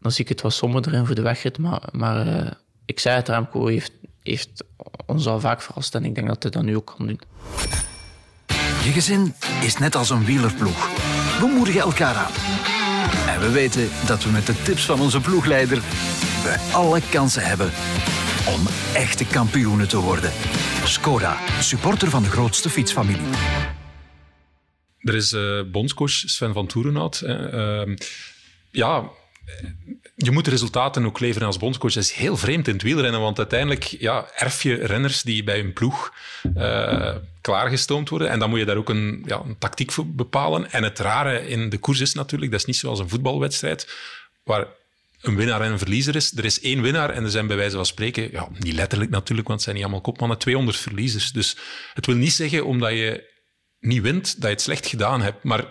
dan zie ik het wat somberder in voor de wegrit. Maar, maar eh, ik zei het, Remco heeft, heeft ons al vaak verrast en ik denk dat hij dat nu ook kan doen. Je gezin is net als een wielerploeg. We moedigen elkaar aan. En we weten dat we met de tips van onze ploegleider we alle kansen hebben om echte kampioenen te worden. Skoda, supporter van de grootste fietsfamilie. Er is eh bondscoach Sven van Toerenhout. Ehm, ja, je moet resultaten ook leveren als bondscoach. Dat is heel vreemd in het wielrennen, want uiteindelijk ja, erf je renners die bij hun ploeg eh, klaargestoomd worden. En dan moet je daar ook een, ja, een tactiek voor bepalen. En het rare in de koers is natuurlijk, dat is niet zoals een voetbalwedstrijd, waar een winnaar en een verliezer is. Er is één winnaar en er zijn bij wijze van spreken, ja, niet letterlijk natuurlijk, want het zijn niet allemaal kopmannen, 200 verliezers. Dus het wil niet zeggen, omdat je niet wint, dat je het slecht gedaan hebt. Maar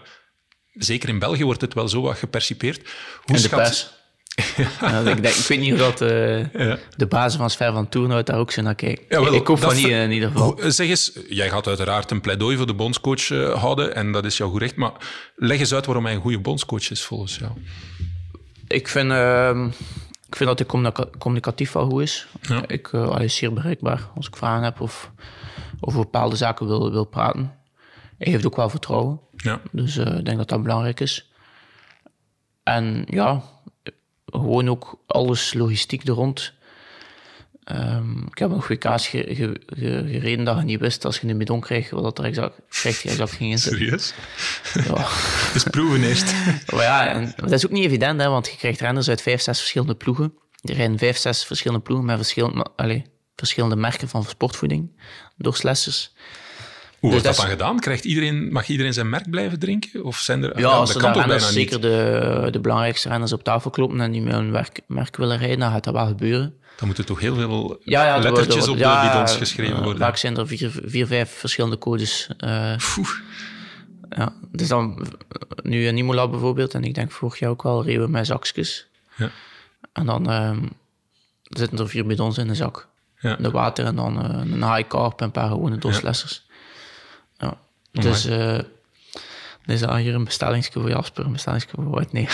zeker in België wordt het wel zo wat gepercipeerd. Hoe En de schat-. Ja, ik, denk, ik weet niet dat eh, Ja. de basis van Sven van Toernout daar ook zo naar kijkt. Jawel, ik hoop van niet ver- in ieder geval. Zeg eens, jij gaat uiteraard een pleidooi voor de bondscoach eh, houden en dat is jouw goed recht, maar leg eens uit waarom hij een goede bondscoach is volgens jou. Ik vind, ehm, ik vind dat hij communica- communicatief wel goed is. Ja. Ik, eh, hij is zeer bereikbaar als ik vragen heb of over bepaalde zaken wil, wil praten. Hij heeft ook wel vertrouwen. Ja. Dus eh, ik denk dat dat belangrijk is. En ja, gewoon ook alles logistiek er rond. Ehm, ik heb nog WK's ge- ge- ge- gereden dat je niet wist als je een bidon krijgt, wat dat er exact, krijgt, die exact ging inzitten. Serieus? Ja. Dus proeven eerst. Maar ja, en dat is ook niet evident, hè, want je krijgt renners uit vijf, zes verschillende ploegen. Er rijden vijf, zes verschillende ploegen met verschillende, allee, verschillende merken van sportvoeding, doorslessers. Hoe wordt Dus dat dat dan gedaan? Krijgt iedereen, mag iedereen zijn merk blijven drinken? Of zijn er, Ja, als dat kan daar toch renners, bijna zeker de, de belangrijkste renners op tafel kloppen en die met hun werk, merk willen rijden, dan gaat dat wel gebeuren. Dan moeten toch heel veel Ja, ja, er lettertjes op ja, de bidons geschreven worden. Vaak zijn er vier, vier vijf verschillende codes. Oeh. ja. Dus dan, nu in Imola bijvoorbeeld, en ik denk vorig jaar ook wel, reden we met zakjes. Ja. En dan ehm, zitten er vier bidons in de zak. Ja. De water en dan eh, een high carb en een paar gewone doorslessers. Dus, eh dan hier een bestellingsje voor Jasper, een bestellingsje voor Wout. Nee.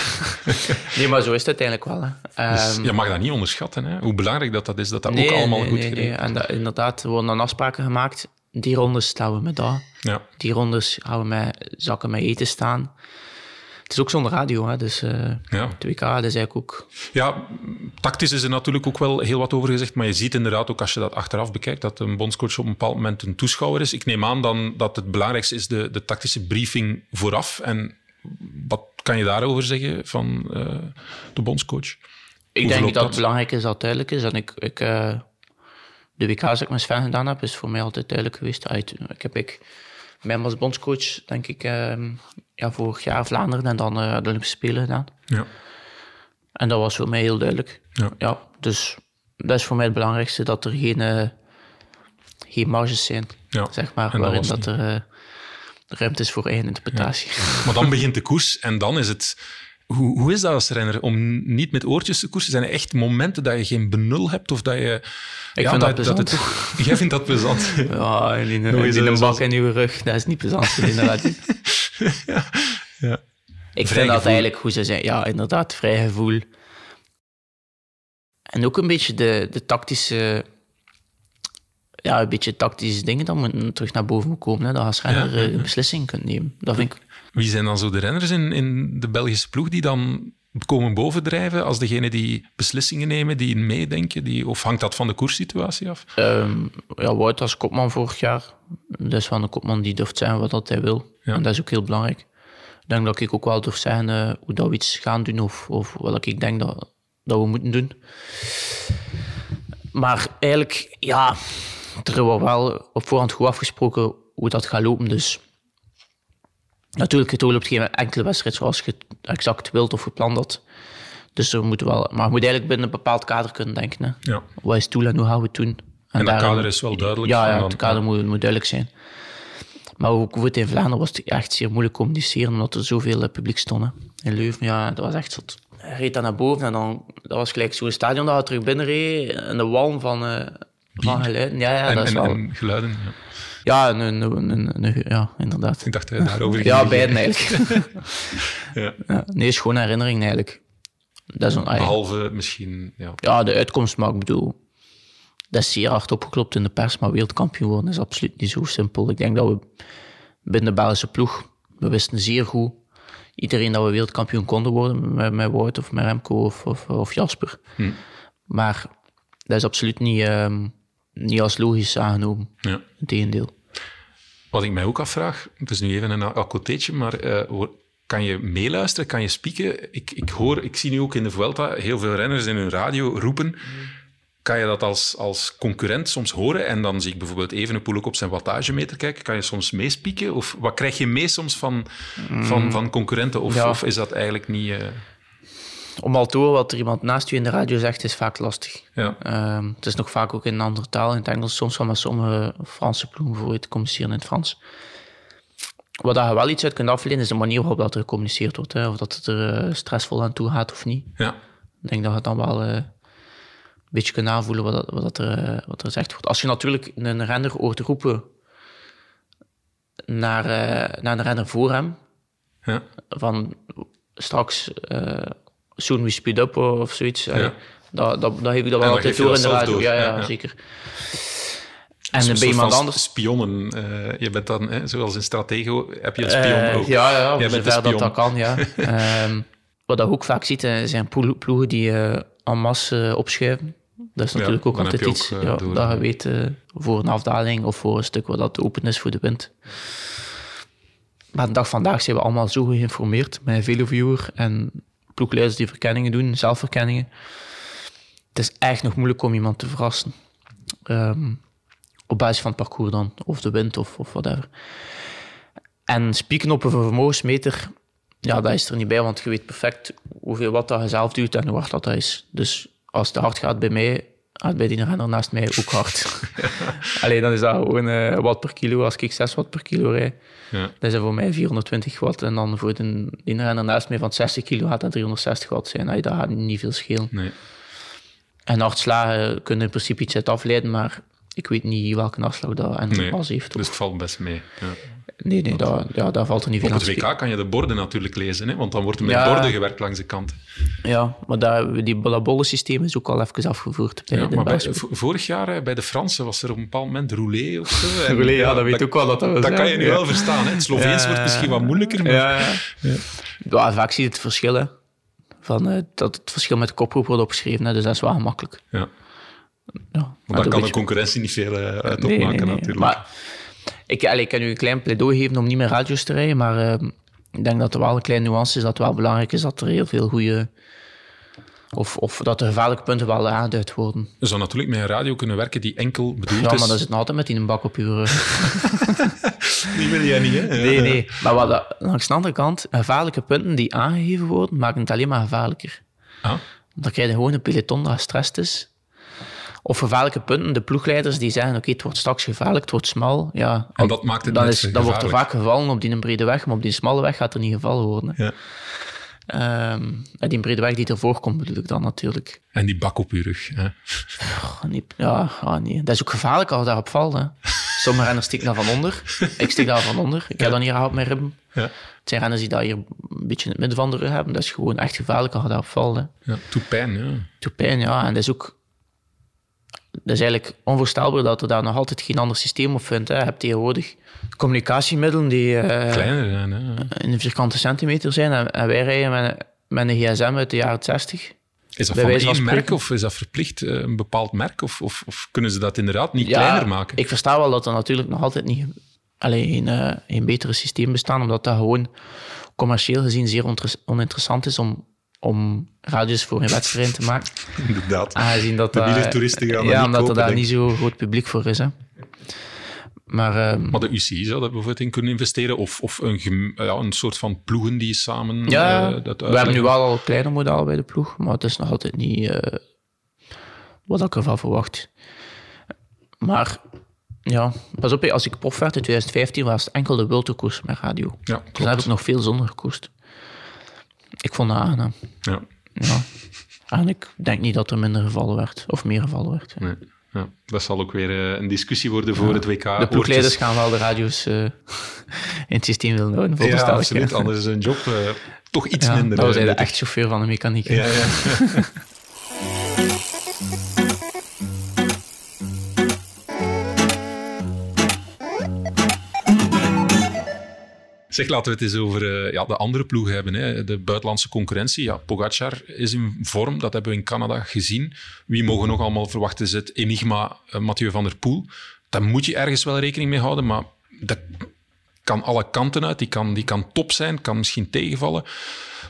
nee, maar zo is het uiteindelijk wel. Hè. Dus Ehm, je mag dat niet onderschatten, hè? hoe belangrijk dat, dat is, dat dat nee, ook allemaal nee, goed nee, geregeld nee. En dat, inderdaad, er worden dan afspraken gemaakt. Die rondes staan we met dat. Ja. Die rondes gaan we met zakken met eten staan. Het is ook zonder radio, hè, dus eh Ja. dat is eigenlijk ook... Ja, tactisch is er natuurlijk ook wel heel wat over gezegd, maar je ziet inderdaad ook als je dat achteraf bekijkt, dat een bondscoach op een bepaald moment een toeschouwer is. Ik neem aan dan dat het belangrijkste is de, de tactische briefing vooraf. En wat kan je daarover zeggen van eh, de bondscoach? Ik Hoe denk dat het belangrijk is dat het duidelijk is. En ik, ik, eh, de WK's dat ik met Sven gedaan heb, is voor mij altijd duidelijk geweest. Uit, ik heb ik, mij als bondscoach, denk ik, ehm, ja, vorig jaar Vlaanderen en dan eh, de Olympische Spelen gedaan. Ja. En dat was voor mij heel duidelijk. Ja. dus dat is voor mij het belangrijkste, dat er geen, eh, geen marges zijn, Ja, zeg maar, dat waarin was dat, er eh, ruimte is voor eigen interpretatie. Maar dan begint de koers en dan is het... Hoe, hoe is dat als renner om niet met oortjes te koersen? Zijn er echt momenten dat je geen benul hebt of dat je... Ik vind dat toch- Jij vindt dat plezant? Ja, in, eens, in eh, een bak in uw rug, dat is niet plezant inderdaad. ja. Ik Vrij vind dat eigenlijk, hoe ze zeggen, ja, inderdaad, vrij gevoel. En ook een beetje de, de tactische, ja, een beetje tactische dingen dan moeten terug naar boven komen. Hè, dat als renner Ja, ja, eh, een beslissing kunt nemen. Dat vind ik, Wie zijn dan zo de renners in, in de Belgische ploeg die dan komen bovendrijven als degene die beslissingen nemen, die meedenken? Die, of hangt dat van de koerssituatie af? ehm, ja, Wout als kopman vorig jaar, is wel een kopman die durft zijn wat dat hij wil. Ja. En dat is ook heel belangrijk. Ik denk dat ik ook wel durf zeggen eh, hoe dat we iets gaan doen of, of wat ik denk dat, dat we moeten doen. Maar eigenlijk, ja, er wordt wel op voorhand goed afgesproken hoe dat gaat lopen. Dus natuurlijk, het loopt geen enkele wedstrijd zoals je het exact wilt of gepland had. Dus er moet wel, maar je moet eigenlijk binnen een bepaald kader kunnen denken. Hè. Ja. Wat is het doel en hoe gaan we het doen? En dat daarom- kader is wel duidelijk. Ja, ja het kader moet, moet duidelijk zijn. Maar ook goed in Vlaanderen was het echt zeer moeilijk communiceren, omdat er zoveel eh, publiek stond. hè. In Leuven, ja, dat was echt zot. Hij reed dan naar boven en dan, dat was gelijk zo'n stadion dat we terug binnen reed. En de walm van, van geluiden. Ja, ja, en, dat is en, wel... en geluiden. Ja. ja, een, een, een, een- ja, inderdaad. Ik dacht dat je daarover ging Ja, beiden eigenlijk. Ja. ja, nee, is gewoon herinnering eigenlijk. Dat is een. Behalve misschien... Ja. Ja, de uitkomst, maar ik bedoel, dat is zeer hard opgeklopt in de pers, maar wereldkampioen worden is absoluut niet zo simpel. Ik denk dat we binnen de Belgische ploeg, we wisten zeer goed, iedereen dat we wereldkampioen konden worden, met, met Wout of met Remco of, of, of Jasper. Maar dat is absoluut niet, ehm, niet als logisch aangenomen. Ja. Integendeel. Wat ik mij ook afvraag, het is nu even een akkoteetje, maar eh, kan je meeluisteren, kan je spieken? Ik, ik, hoor, ik zie nu ook in de Vuelta heel veel renners in hun radio roepen. Kan je dat als, als concurrent soms horen? En dan zie ik bijvoorbeeld Evenepoel ook op zijn wattagemeter kijken. Kan je soms meespieken? Of wat krijg je mee soms van, van, van concurrenten? Of, Ja. of is dat eigenlijk niet... eh, Om al te horen wat er iemand naast je in de radio zegt, is vaak lastig. ja. Ehm, het is nog vaak ook in een andere taal, in het Engels, soms wel met sommige Franse ploegen bijvoorbeeld te communiceren in het Frans. Wat je wel iets uit kunt afleiden, is de manier waarop dat er gecommuniceerd wordt. Hè. Of dat het er eh, stressvol aan toe gaat of niet. ja. Ik denk dat je dan wel eh, een beetje kunt aanvoelen wat, dat, wat, dat er, eh, wat er gezegd wordt. Als je natuurlijk een renner hoort roepen naar, naar een renner voor hem, ja. van straks soon we speed up of zoiets. Ja. Dat, dat, dat heb ik dat En wel dan altijd je door dat in de radio. Ja, ja, zeker. Een En soort bij iemand anders... Spionnen. eh, je bent dan, hè, zoals in Stratego, heb je een spion Eh, ook. Ja, ja, Jij voor bent dat dat kan, ja. Ehm, wat je ook vaak ziet, zijn ploe- ploegen die eh en masse opschuiven. Dat is Ja, natuurlijk ook dan altijd je iets ook, ja, door- dat je weet voor een afdaling of voor een stuk wat dat open is voor de wind. Maar de dag vandaag zijn we allemaal zo geïnformeerd met Veloviewer en ploegleiders die verkenningen doen, zelfverkenningen. Het is echt nog moeilijk om iemand te verrassen. Ehm, op basis van het parcours dan, of de wind of, of whatever. En spieken op een vermogensmeter, ja, dat is er niet bij, want je weet perfect hoeveel wat dat je zelf doet en hoe hard dat, dat is. Dus als het hard gaat bij mij, gaat bij die renner naast mij ook hard. Alleen dan is dat gewoon eh, watt per kilo. Als ik 6 watt per kilo rijd, Ja. dat is voor mij 420 watt. En dan voor de, die renner naast mij van 60 kilo gaat dat 360 watt zijn. Allee, dat gaat niet veel schelen. Nee. En hartslagen kunnen in principe iets uit afleiden, maar ik weet niet welke afslag dat en Nee. pas heeft. Dus het valt best mee. Ja. Nee, nee, daar, ja, daar valt er niet veel Op aan het te spreken. WK kan je de borden natuurlijk lezen, hè? want dan wordt er met Ja. borden gewerkt langs de kant. Ja, maar daar, die dat bollensysteem is ook al even afgevoerd. Bij Ja, de maar bij, vorig jaar bij de Fransen was er op een bepaald moment roulé of zo. En Roulé, ja, dat weet ook wel dat dat Dat kan je nu wel verstaan. Hè? Het Sloveens wordt misschien wat moeilijker, maar Ja, ja. ja. vaak zie je het verschil. hè. Van, eh, dat het verschil met de koproep wordt opgeschreven, hè, dus dat is wel gemakkelijk. Ja. Ja, want maar daar doe kan de concurrentie niet veel eh, uit Nee, opmaken nee, nee. natuurlijk. Maar ik, allee, ik kan u een klein pleidooi geven om niet meer radio's te rijden, maar eh, ik denk dat er wel een kleine nuance is, dat het wel belangrijk is dat er heel veel goede... Of, of dat de gevaarlijke punten wel aangeduid worden. Je zou natuurlijk met een radio kunnen werken die enkel bedoeld Ja, is... maar dat zit nog altijd met die een bak op rug. Die wil jij niet, hè? Nee, nee. Maar wat dat, langs de andere kant, gevaarlijke punten die aangegeven worden, maken het alleen maar gevaarlijker. Ah. Dan krijg je gewoon een peloton dat gestrest is. Of gevaarlijke punten. De ploegleiders die zeggen, oké, het wordt straks gevaarlijk, het wordt smal. Ja, En dat maakt het dan, is, dan wordt er vaak gevallen op die brede weg, maar op die smalle weg gaat er niet gevallen worden. hè. Ja. Ehm, en die brede weg die ervoor komt, bedoel ik dan natuurlijk. En die bak op je rug. Hè. Oh, nee, ja, ah, nee. Dat is ook gevaarlijk als je daarop valt. Hè. Sommige renners steken daar van onder. Ik steek daar van onder. Ik heb dat niet gehad met mijn ribben. Ja. Het zijn renners die dat hier een beetje in het midden van de rug hebben. Dat is gewoon echt gevaarlijk als je daarop valt. Hè. Ja, doet pijn, ja. Doet pijn, ja. En dat is ook... Dat is eigenlijk onvoorstelbaar dat er daar nog altijd geen ander systeem op vindt. Hè. Je hebt tegenwoordig communicatiemiddelen die eh, Kleiner zijn, hè. in de vierkante centimeter zijn. En, en wij rijden met, met een gsm uit de jaren 60. Is dat van van één merk of is dat verplicht eh, een bepaald merk? Of, of, of kunnen ze dat inderdaad niet kleiner maken? Ik versta wel dat er natuurlijk nog altijd niet alleen een, eh, een betere systeem bestaan, omdat dat gewoon commercieel gezien zeer oninteressant is om, om radius voor een wedstrijd te maken. Inderdaad. Aangezien dat dat- gaan dat Ja, niet omdat kopen, er daar denk niet zo groot publiek voor is. Hè. Maar ehm, Maar de UCI zou daar bijvoorbeeld in kunnen investeren? Of, of een, gem- ja, een soort van ploegen die samen ja, eh, dat we hebben nu wel al een kleiner model bij de ploeg, maar het is nog altijd niet eh, wat ik ervan verwacht. Maar ja, pas op, als ik prof werd in 2015 was het enkel de World met radio. Ja, Dus heb ik nog veel zonder gekoest. Ik vond dat aangenaam. Ja, Ja. En ik denk niet dat er minder gevallen werd, of meer gevallen werd. nee. ja, dat zal ook weer eh, een discussie worden voor het WK. De ploegleiders gaan wel de radio's eh, in het systeem willen houden, Ja, absoluut. Anders is een job eh, toch iets Ja, minder. dat was hij de echt chauffeur van de mechaniek. Ja, ja. Zeg, laten we het eens over eh, ja, de andere ploegen hebben. Hè. De buitenlandse concurrentie. Ja, Pogacar is in vorm, dat hebben we in Canada gezien. Wie mogen nog allemaal verwachten is het enigma eh, Mathieu van der Poel. Daar moet je ergens wel rekening mee houden, maar dat kan alle kanten uit. Die kan, die kan top zijn, kan misschien tegenvallen.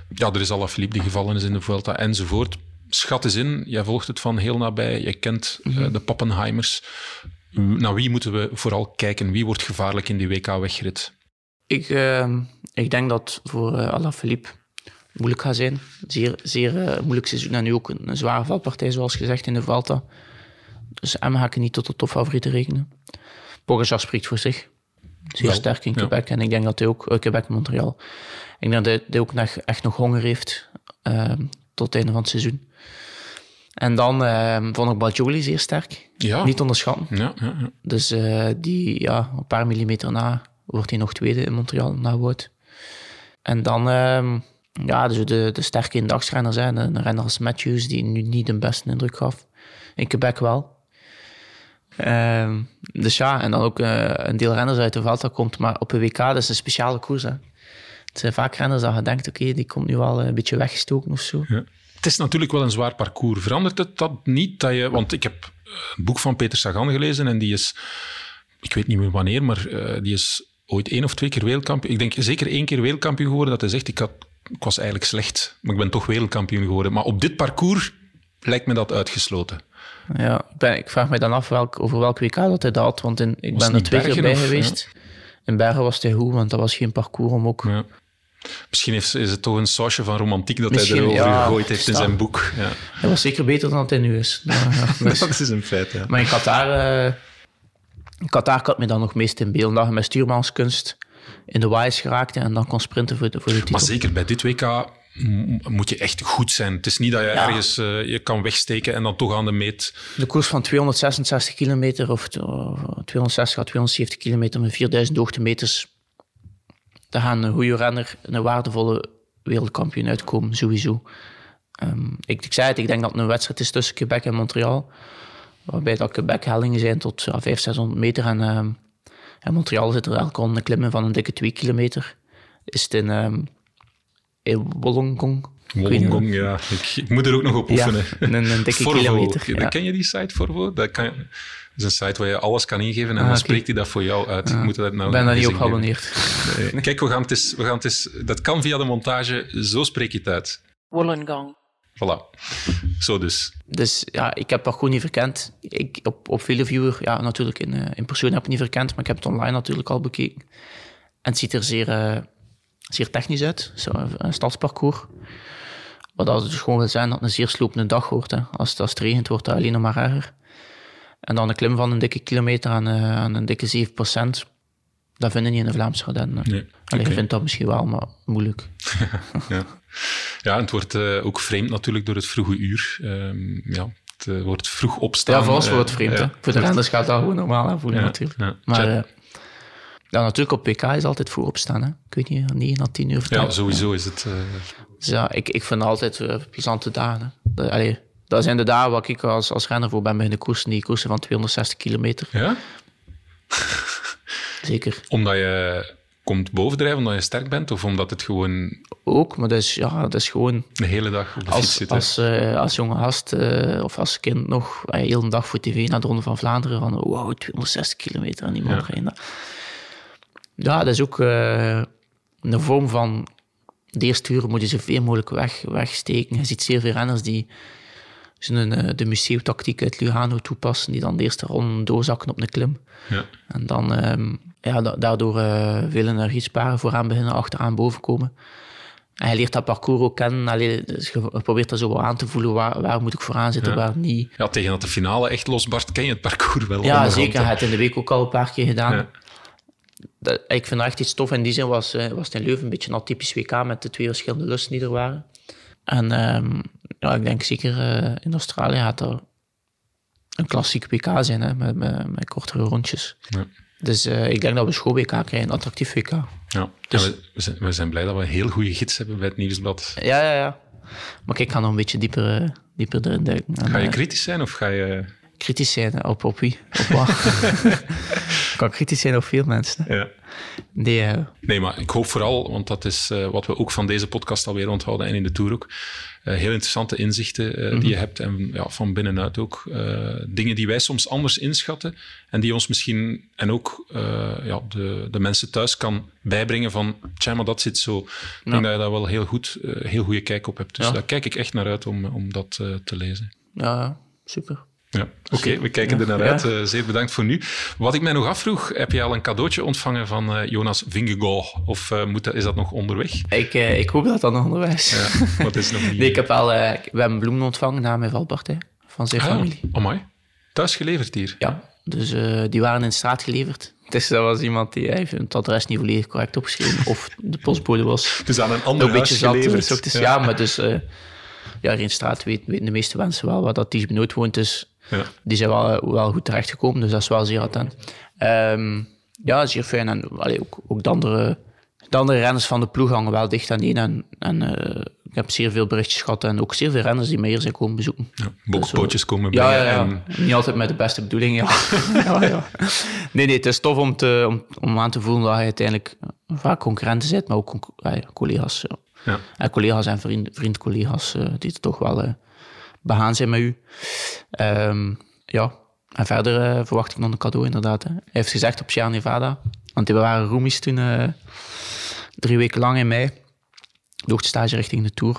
Ja, er is Alaphilippe die gevallen is in de Vuelta enzovoort. Schat eens in, jij volgt het van heel nabij. Je kent eh, de Pappenheimers. Naar wie moeten we vooral kijken? Wie wordt gevaarlijk in die WK-wegrit? Ik, eh, ik denk dat voor uh, Alaphilippe moeilijk gaat zijn. Zeer, zeer eh, moeilijk seizoen en nu ook een, een zware valpartij, zoals gezegd, in de Vuelta. Dus hem ga ik niet tot de topfavorieten rekenen. Pogacar spreekt voor zich. Zeer sterk in ja. Quebec. En ik denk dat hij ook, uh, Quebec Montreal, ik denk dat hij, hij ook nog, echt nog honger heeft eh, tot het einde van het seizoen. En dan eh, vond ik Bajoli zeer sterk. Ja. Niet onderschatten. Ja, ja, ja. Dus eh, die, ja, een paar millimeter na wordt hij nog tweede in Montreal, na Wout. En dan, ehm, ja, dus de, de sterke indagsrenners, de, de renner als Matthews, die nu niet de beste indruk gaf. In Quebec wel. Ehm, dus ja, en dan ook eh, een deel renners uit de Vuelta komt, maar op een WK, dat is een speciale koers. Hè. Het zijn vaak renners dat je denkt, oké, die komt nu wel een beetje weggestoken of zo. Ja. Het is natuurlijk wel een zwaar parcours. Verandert het dat niet? Dat je, want ik heb eh, een boek van Peter Sagan gelezen en die is, ik weet niet meer wanneer, maar die is ooit één of twee keer wereldkampioen. Ik denk zeker één keer wereldkampioen geworden. Dat hij zegt, ik, had, ik was eigenlijk slecht, maar ik ben toch wereldkampioen geworden. Maar op dit parcours lijkt me dat uitgesloten. Ja, ik, ben, ik vraag me dan af welk, over welk WK dat hij dat had, want in, ik was ben er twee keer bij of, geweest. Ja. In Bergen was hij goed, want dat was geen parcours om ook... Ja. Misschien heeft, is het toch een sausje van romantiek dat Misschien, hij erover ja, gegooid heeft in zijn boek. Ja. Hij was zeker beter dan hij nu is. Maar, dus. dat is een feit, ja. Maar in Qatar, uh, Qatar had me dan nog meest in beeld dat je met stuurmanskunst in de waaiers geraakte en dan kon sprinten voor de, voor de titel. Maar zeker bij dit WK moet je echt goed zijn. Het is niet dat je ja. ergens uh, je kan wegsteken en dan toch aan de meet... De koers van 266 kilometer of 260 à 270 kilometer met 4000 hoogtemeters daar gaan een goede renner, een waardevolle wereldkampioen uitkomen, sowieso. Um, ik, ik zei het, ik denk dat het een wedstrijd is tussen Quebec en Montreal. Waarbij dat Quebec hellingen zijn tot ja, 500, 600 meter. En, um, en Montreal zit er elke een klimmen van een dikke 2 kilometer. Is het in, um, in Wollongong. Wollongong, ja. Ik, ik, moet er ook nog op oefenen. Ja, een, een dikke Forvo. kilometer. Ja. Ken je die site, Forvo? Dat kan, dat is een site waar je alles kan ingeven en ah, dan okay. spreekt hij dat voor jou uit. Ah, ik moet dat nou ben daar niet op geabonneerd. Nee. Kijk, we gaan het eens, we gaan het eens, dat kan via de montage, zo spreek je het uit. Wollongong. Voilà. Zo dus. Dus ja, ik heb dat gewoon niet verkend. Ik, op, op Viewer, ja, natuurlijk in, uh, in persoon heb ik het niet verkend, maar ik heb het online natuurlijk al bekeken. En het ziet er zeer, uh, zeer technisch uit, zo, een stadsparcours. Wat dat dus gewoon wil zijn dat het een zeer slopende dag wordt. Hè. Als, het, als het regent, wordt dat alleen nog maar erger. En dan een klim van een dikke kilometer aan, eh, aan een dikke 7%. Dat vinden niet in de Vlaamse Ardennen. Nee, Allee, oké. Je vindt dat misschien wel, maar moeilijk. Ja, ja en het wordt eh, ook vreemd natuurlijk door het vroege uur. Ehm, ja, het eh, wordt vroeg opstaan. Ja, voor ons eh, wordt het vreemd. ja. hè. Voor de renners gaat dat gewoon normaal aanvoelen natuurlijk. ja. Maar eh, ja, natuurlijk op PK is altijd voor opstaan. Hè. Ik weet niet, 9 à 10 uur Ja, sowieso is het... eh, Dus ja, ik, ik vind altijd eh, plezante dagen. Hè. Dat, allee, dat zijn de dagen waar ik als, als renner voor ben beginnen koersen. Die koersen van 260 kilometer. ja? Zeker. Omdat je komt bovendrijven, omdat je sterk bent? Of omdat het gewoon Ook, maar dat is, ja, dat is gewoon... de hele dag op de fiets Als, zit? hè? als, eh, als jonge gast eh, of als kind nog eh, heel de dag voor tv naar de Ronde van Vlaanderen van wow, 260 kilometer en iemand Ja. rijden. Ja, dat is ook een vorm van de eerste uren moet je zoveel mogelijk weg, wegsteken. Je ziet zeer veel renners die zijn, eh, de museumtactiek uit Lugano toepassen, die dan de eerste ronde doorzakken op een klim. Ja. En dan ehm, ja, da- daardoor eh, veel energie sparen, vooraan beginnen, achteraan boven komen. En je leert dat parcours ook kennen. Allee, dus je probeert dat zo wel aan te voelen. Waar, waar moet ik vooraan zitten, Ja. waar niet. ja, tegen dat de finale echt losbarst, ken je het parcours wel. Ja, zeker. hebt het in de week ook al een paar keer gedaan. Ja. Dat, ik vind dat echt iets tof. In die zin was, eh, was het in Leuven een beetje een atypisch WK met de twee verschillende lussen die er waren. En ehm, ja, ik denk zeker eh, in Australië gaat er een klassiek WK zijn, hè, met, met, met kortere rondjes. Ja. Dus eh, ik denk dat we een school WK krijgen, een attractief WK. Ja. Dus- we, zijn, we zijn blij dat we een heel goede gids hebben bij het Nieuwsblad. Ja, ja, ja. Maar kijk, ik ga nog een beetje dieper, eh, dieper erin duiken. En, Ga je kritisch zijn of ga je... kritisch zijn op, op wie? Op wat? ik kan kritisch zijn op veel mensen. Ja. Nee, eh, Nee, maar ik hoop vooral, want dat is eh, wat we ook van deze podcast alweer onthouden en in de Tour ook, eh, heel interessante inzichten die je hebt en ja, van binnenuit ook. dingen die wij soms anders inschatten en die ons misschien en ook ja, de, de mensen thuis kan bijbrengen van, tja, maar dat zit zo. Ik denk dat je daar wel heel goed, heel goede kijk op hebt. Dus Ja. daar kijk ik echt naar uit om, om dat te lezen. ja, super. Ja, oké, we kijken er naar Ja. uit. Eh, zeer bedankt voor nu. Wat ik mij nog afvroeg, heb je al een cadeautje ontvangen van eh, Jonas Vingegaard? Of eh, moet dat, is dat nog onderweg? Ik, eh, ik hoop dat dat nog onderwijs is. Ja, wat is nog niet... Nee, ik heb al, eh, we hebben bloemen ontvangen na mijn valpartij van zijn Ah, familie. amai. Thuis geleverd hier? Ja, dus eh, die waren in de straat geleverd. Dus dat was iemand die heeft het adres niet volledig correct opgeschreven. Of de postbode was Dus aan een ander een beetje huis zat. geleverd? Dus, dus, ja. maar dus... eh ja, in de straat weten, weten de meeste mensen wel waar dat Ties Benoot woont. Dus Ja. die zijn wel, wel goed terechtgekomen. Dus dat is wel zeer attent. Ehm, ja, zeer fijn. En allee, ook, ook de, andere, de andere renners van de ploeg hangen wel dicht aan één. En, en eh, ik heb zeer veel berichtjes gehad. En ook zeer veel renners die mij hier zijn komen bezoeken. Ja, bokbootjes komen Ja, brengen. ja, ja. En, Niet altijd met de beste bedoeling, ja. Nee, nee, het is tof om, te, om, om aan te voelen dat je uiteindelijk vaak concurrenten bent, maar ook collega's. Ja. ja. En collega's en vriend, vriend-collega's eh, die er toch wel eh, begaan zijn met u. Ehm, ja, en verder eh, verwacht ik nog een cadeau inderdaad. Hè. Hij heeft gezegd op Sierra Nevada, want die waren roomies toen eh, drie weken lang in mei, door de stage richting de Tour.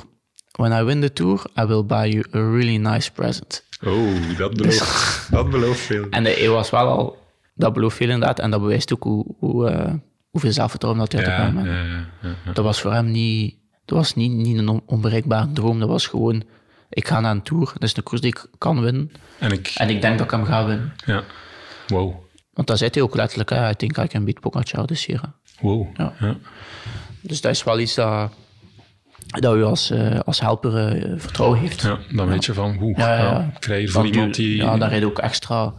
When I win the Tour, I will buy you a really nice present. Oh, dat belooft, dat belooft veel. En hij was wel al, dat belooft veel inderdaad, en dat bewijst ook hoe, hoe, eh, hoeveel zelfvertrouwen dat hij had Ja, ja, ja. Dat was voor hem niet, dat was niet, niet een on- onbereikbare droom. Dat was gewoon, ik ga naar een tour. Dat is een koers die ik kan winnen. En ik... En ik denk dat ik hem ga winnen. Ja. Wow. Want dat zei hij ook letterlijk. Hè. I think I can beat Pogacar this year. Wow. Ja. Ja. Dus dat is wel iets dat, dat u als, eh, als helper eh, vertrouwen heeft. Ja, dan weet je van, hoe, Ja, ja, ik krijg voor Want iemand die... Ja, daar heeft ook extra...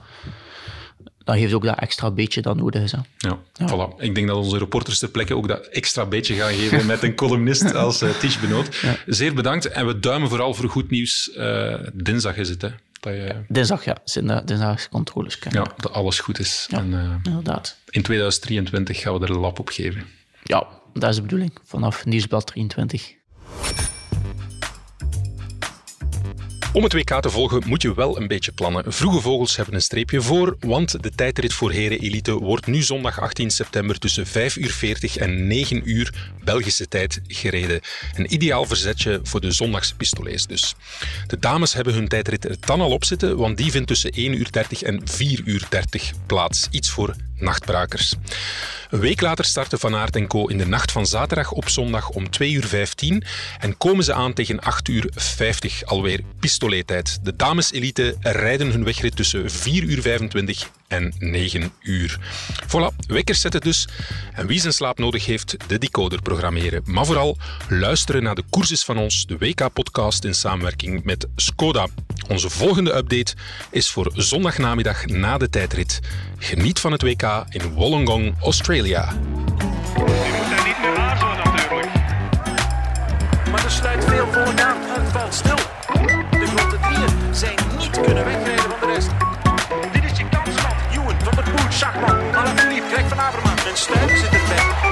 Dat heeft ook dat extra beetje dat nodig is. Hè. Ja, Voilà. Ik denk dat onze reporters ter plekke ook dat extra beetje gaan geven met een columnist als uh, Ties Benoot. Zeer bedankt en we duimen vooral voor goed nieuws. Uh, dinsdag is het, hè? Dat je, Dinsdag, ja. Dinsdag, dinsdag controles krijgen. ja, dat alles goed is. Ja, En, uh, inderdaad. in 2023 gaan we er een lap op geven. Ja, dat is de bedoeling. Vanaf Nieuwsblad 23. Om het WK te volgen moet je wel een beetje plannen. Vroege vogels hebben een streepje voor, want de tijdrit voor heren elite wordt nu zondag 18 september tussen 5 uur 40 en 9 uur Belgische tijd gereden. Een ideaal verzetje voor de zondagse pistolets dus. De dames hebben hun tijdrit er dan al op zitten, want die vindt tussen 1 uur 30 en 4 uur 30 plaats. Iets voor nachtbrakers. Een week later starten Van Aert en Co. in de nacht van zaterdag op zondag om 2 uur 15 en komen ze aan tegen 8 uur 50, alweer pistolettijd. De dameselite rijden hun wegrit tussen 4 uur 25 en 9 uur. Voilà, wekkers zetten dus. En wie zijn slaap nodig heeft, de decoder programmeren. Maar vooral luisteren naar de courses van ons, de WK-podcast in samenwerking met Skoda. Onze volgende update is voor zondagnamiddag na de tijdrit. Geniet van het WK in Wollongong, Australia. Maar veel valt stil. De grote drieën zijn niet kunnen wegrijden and Stokes at the back.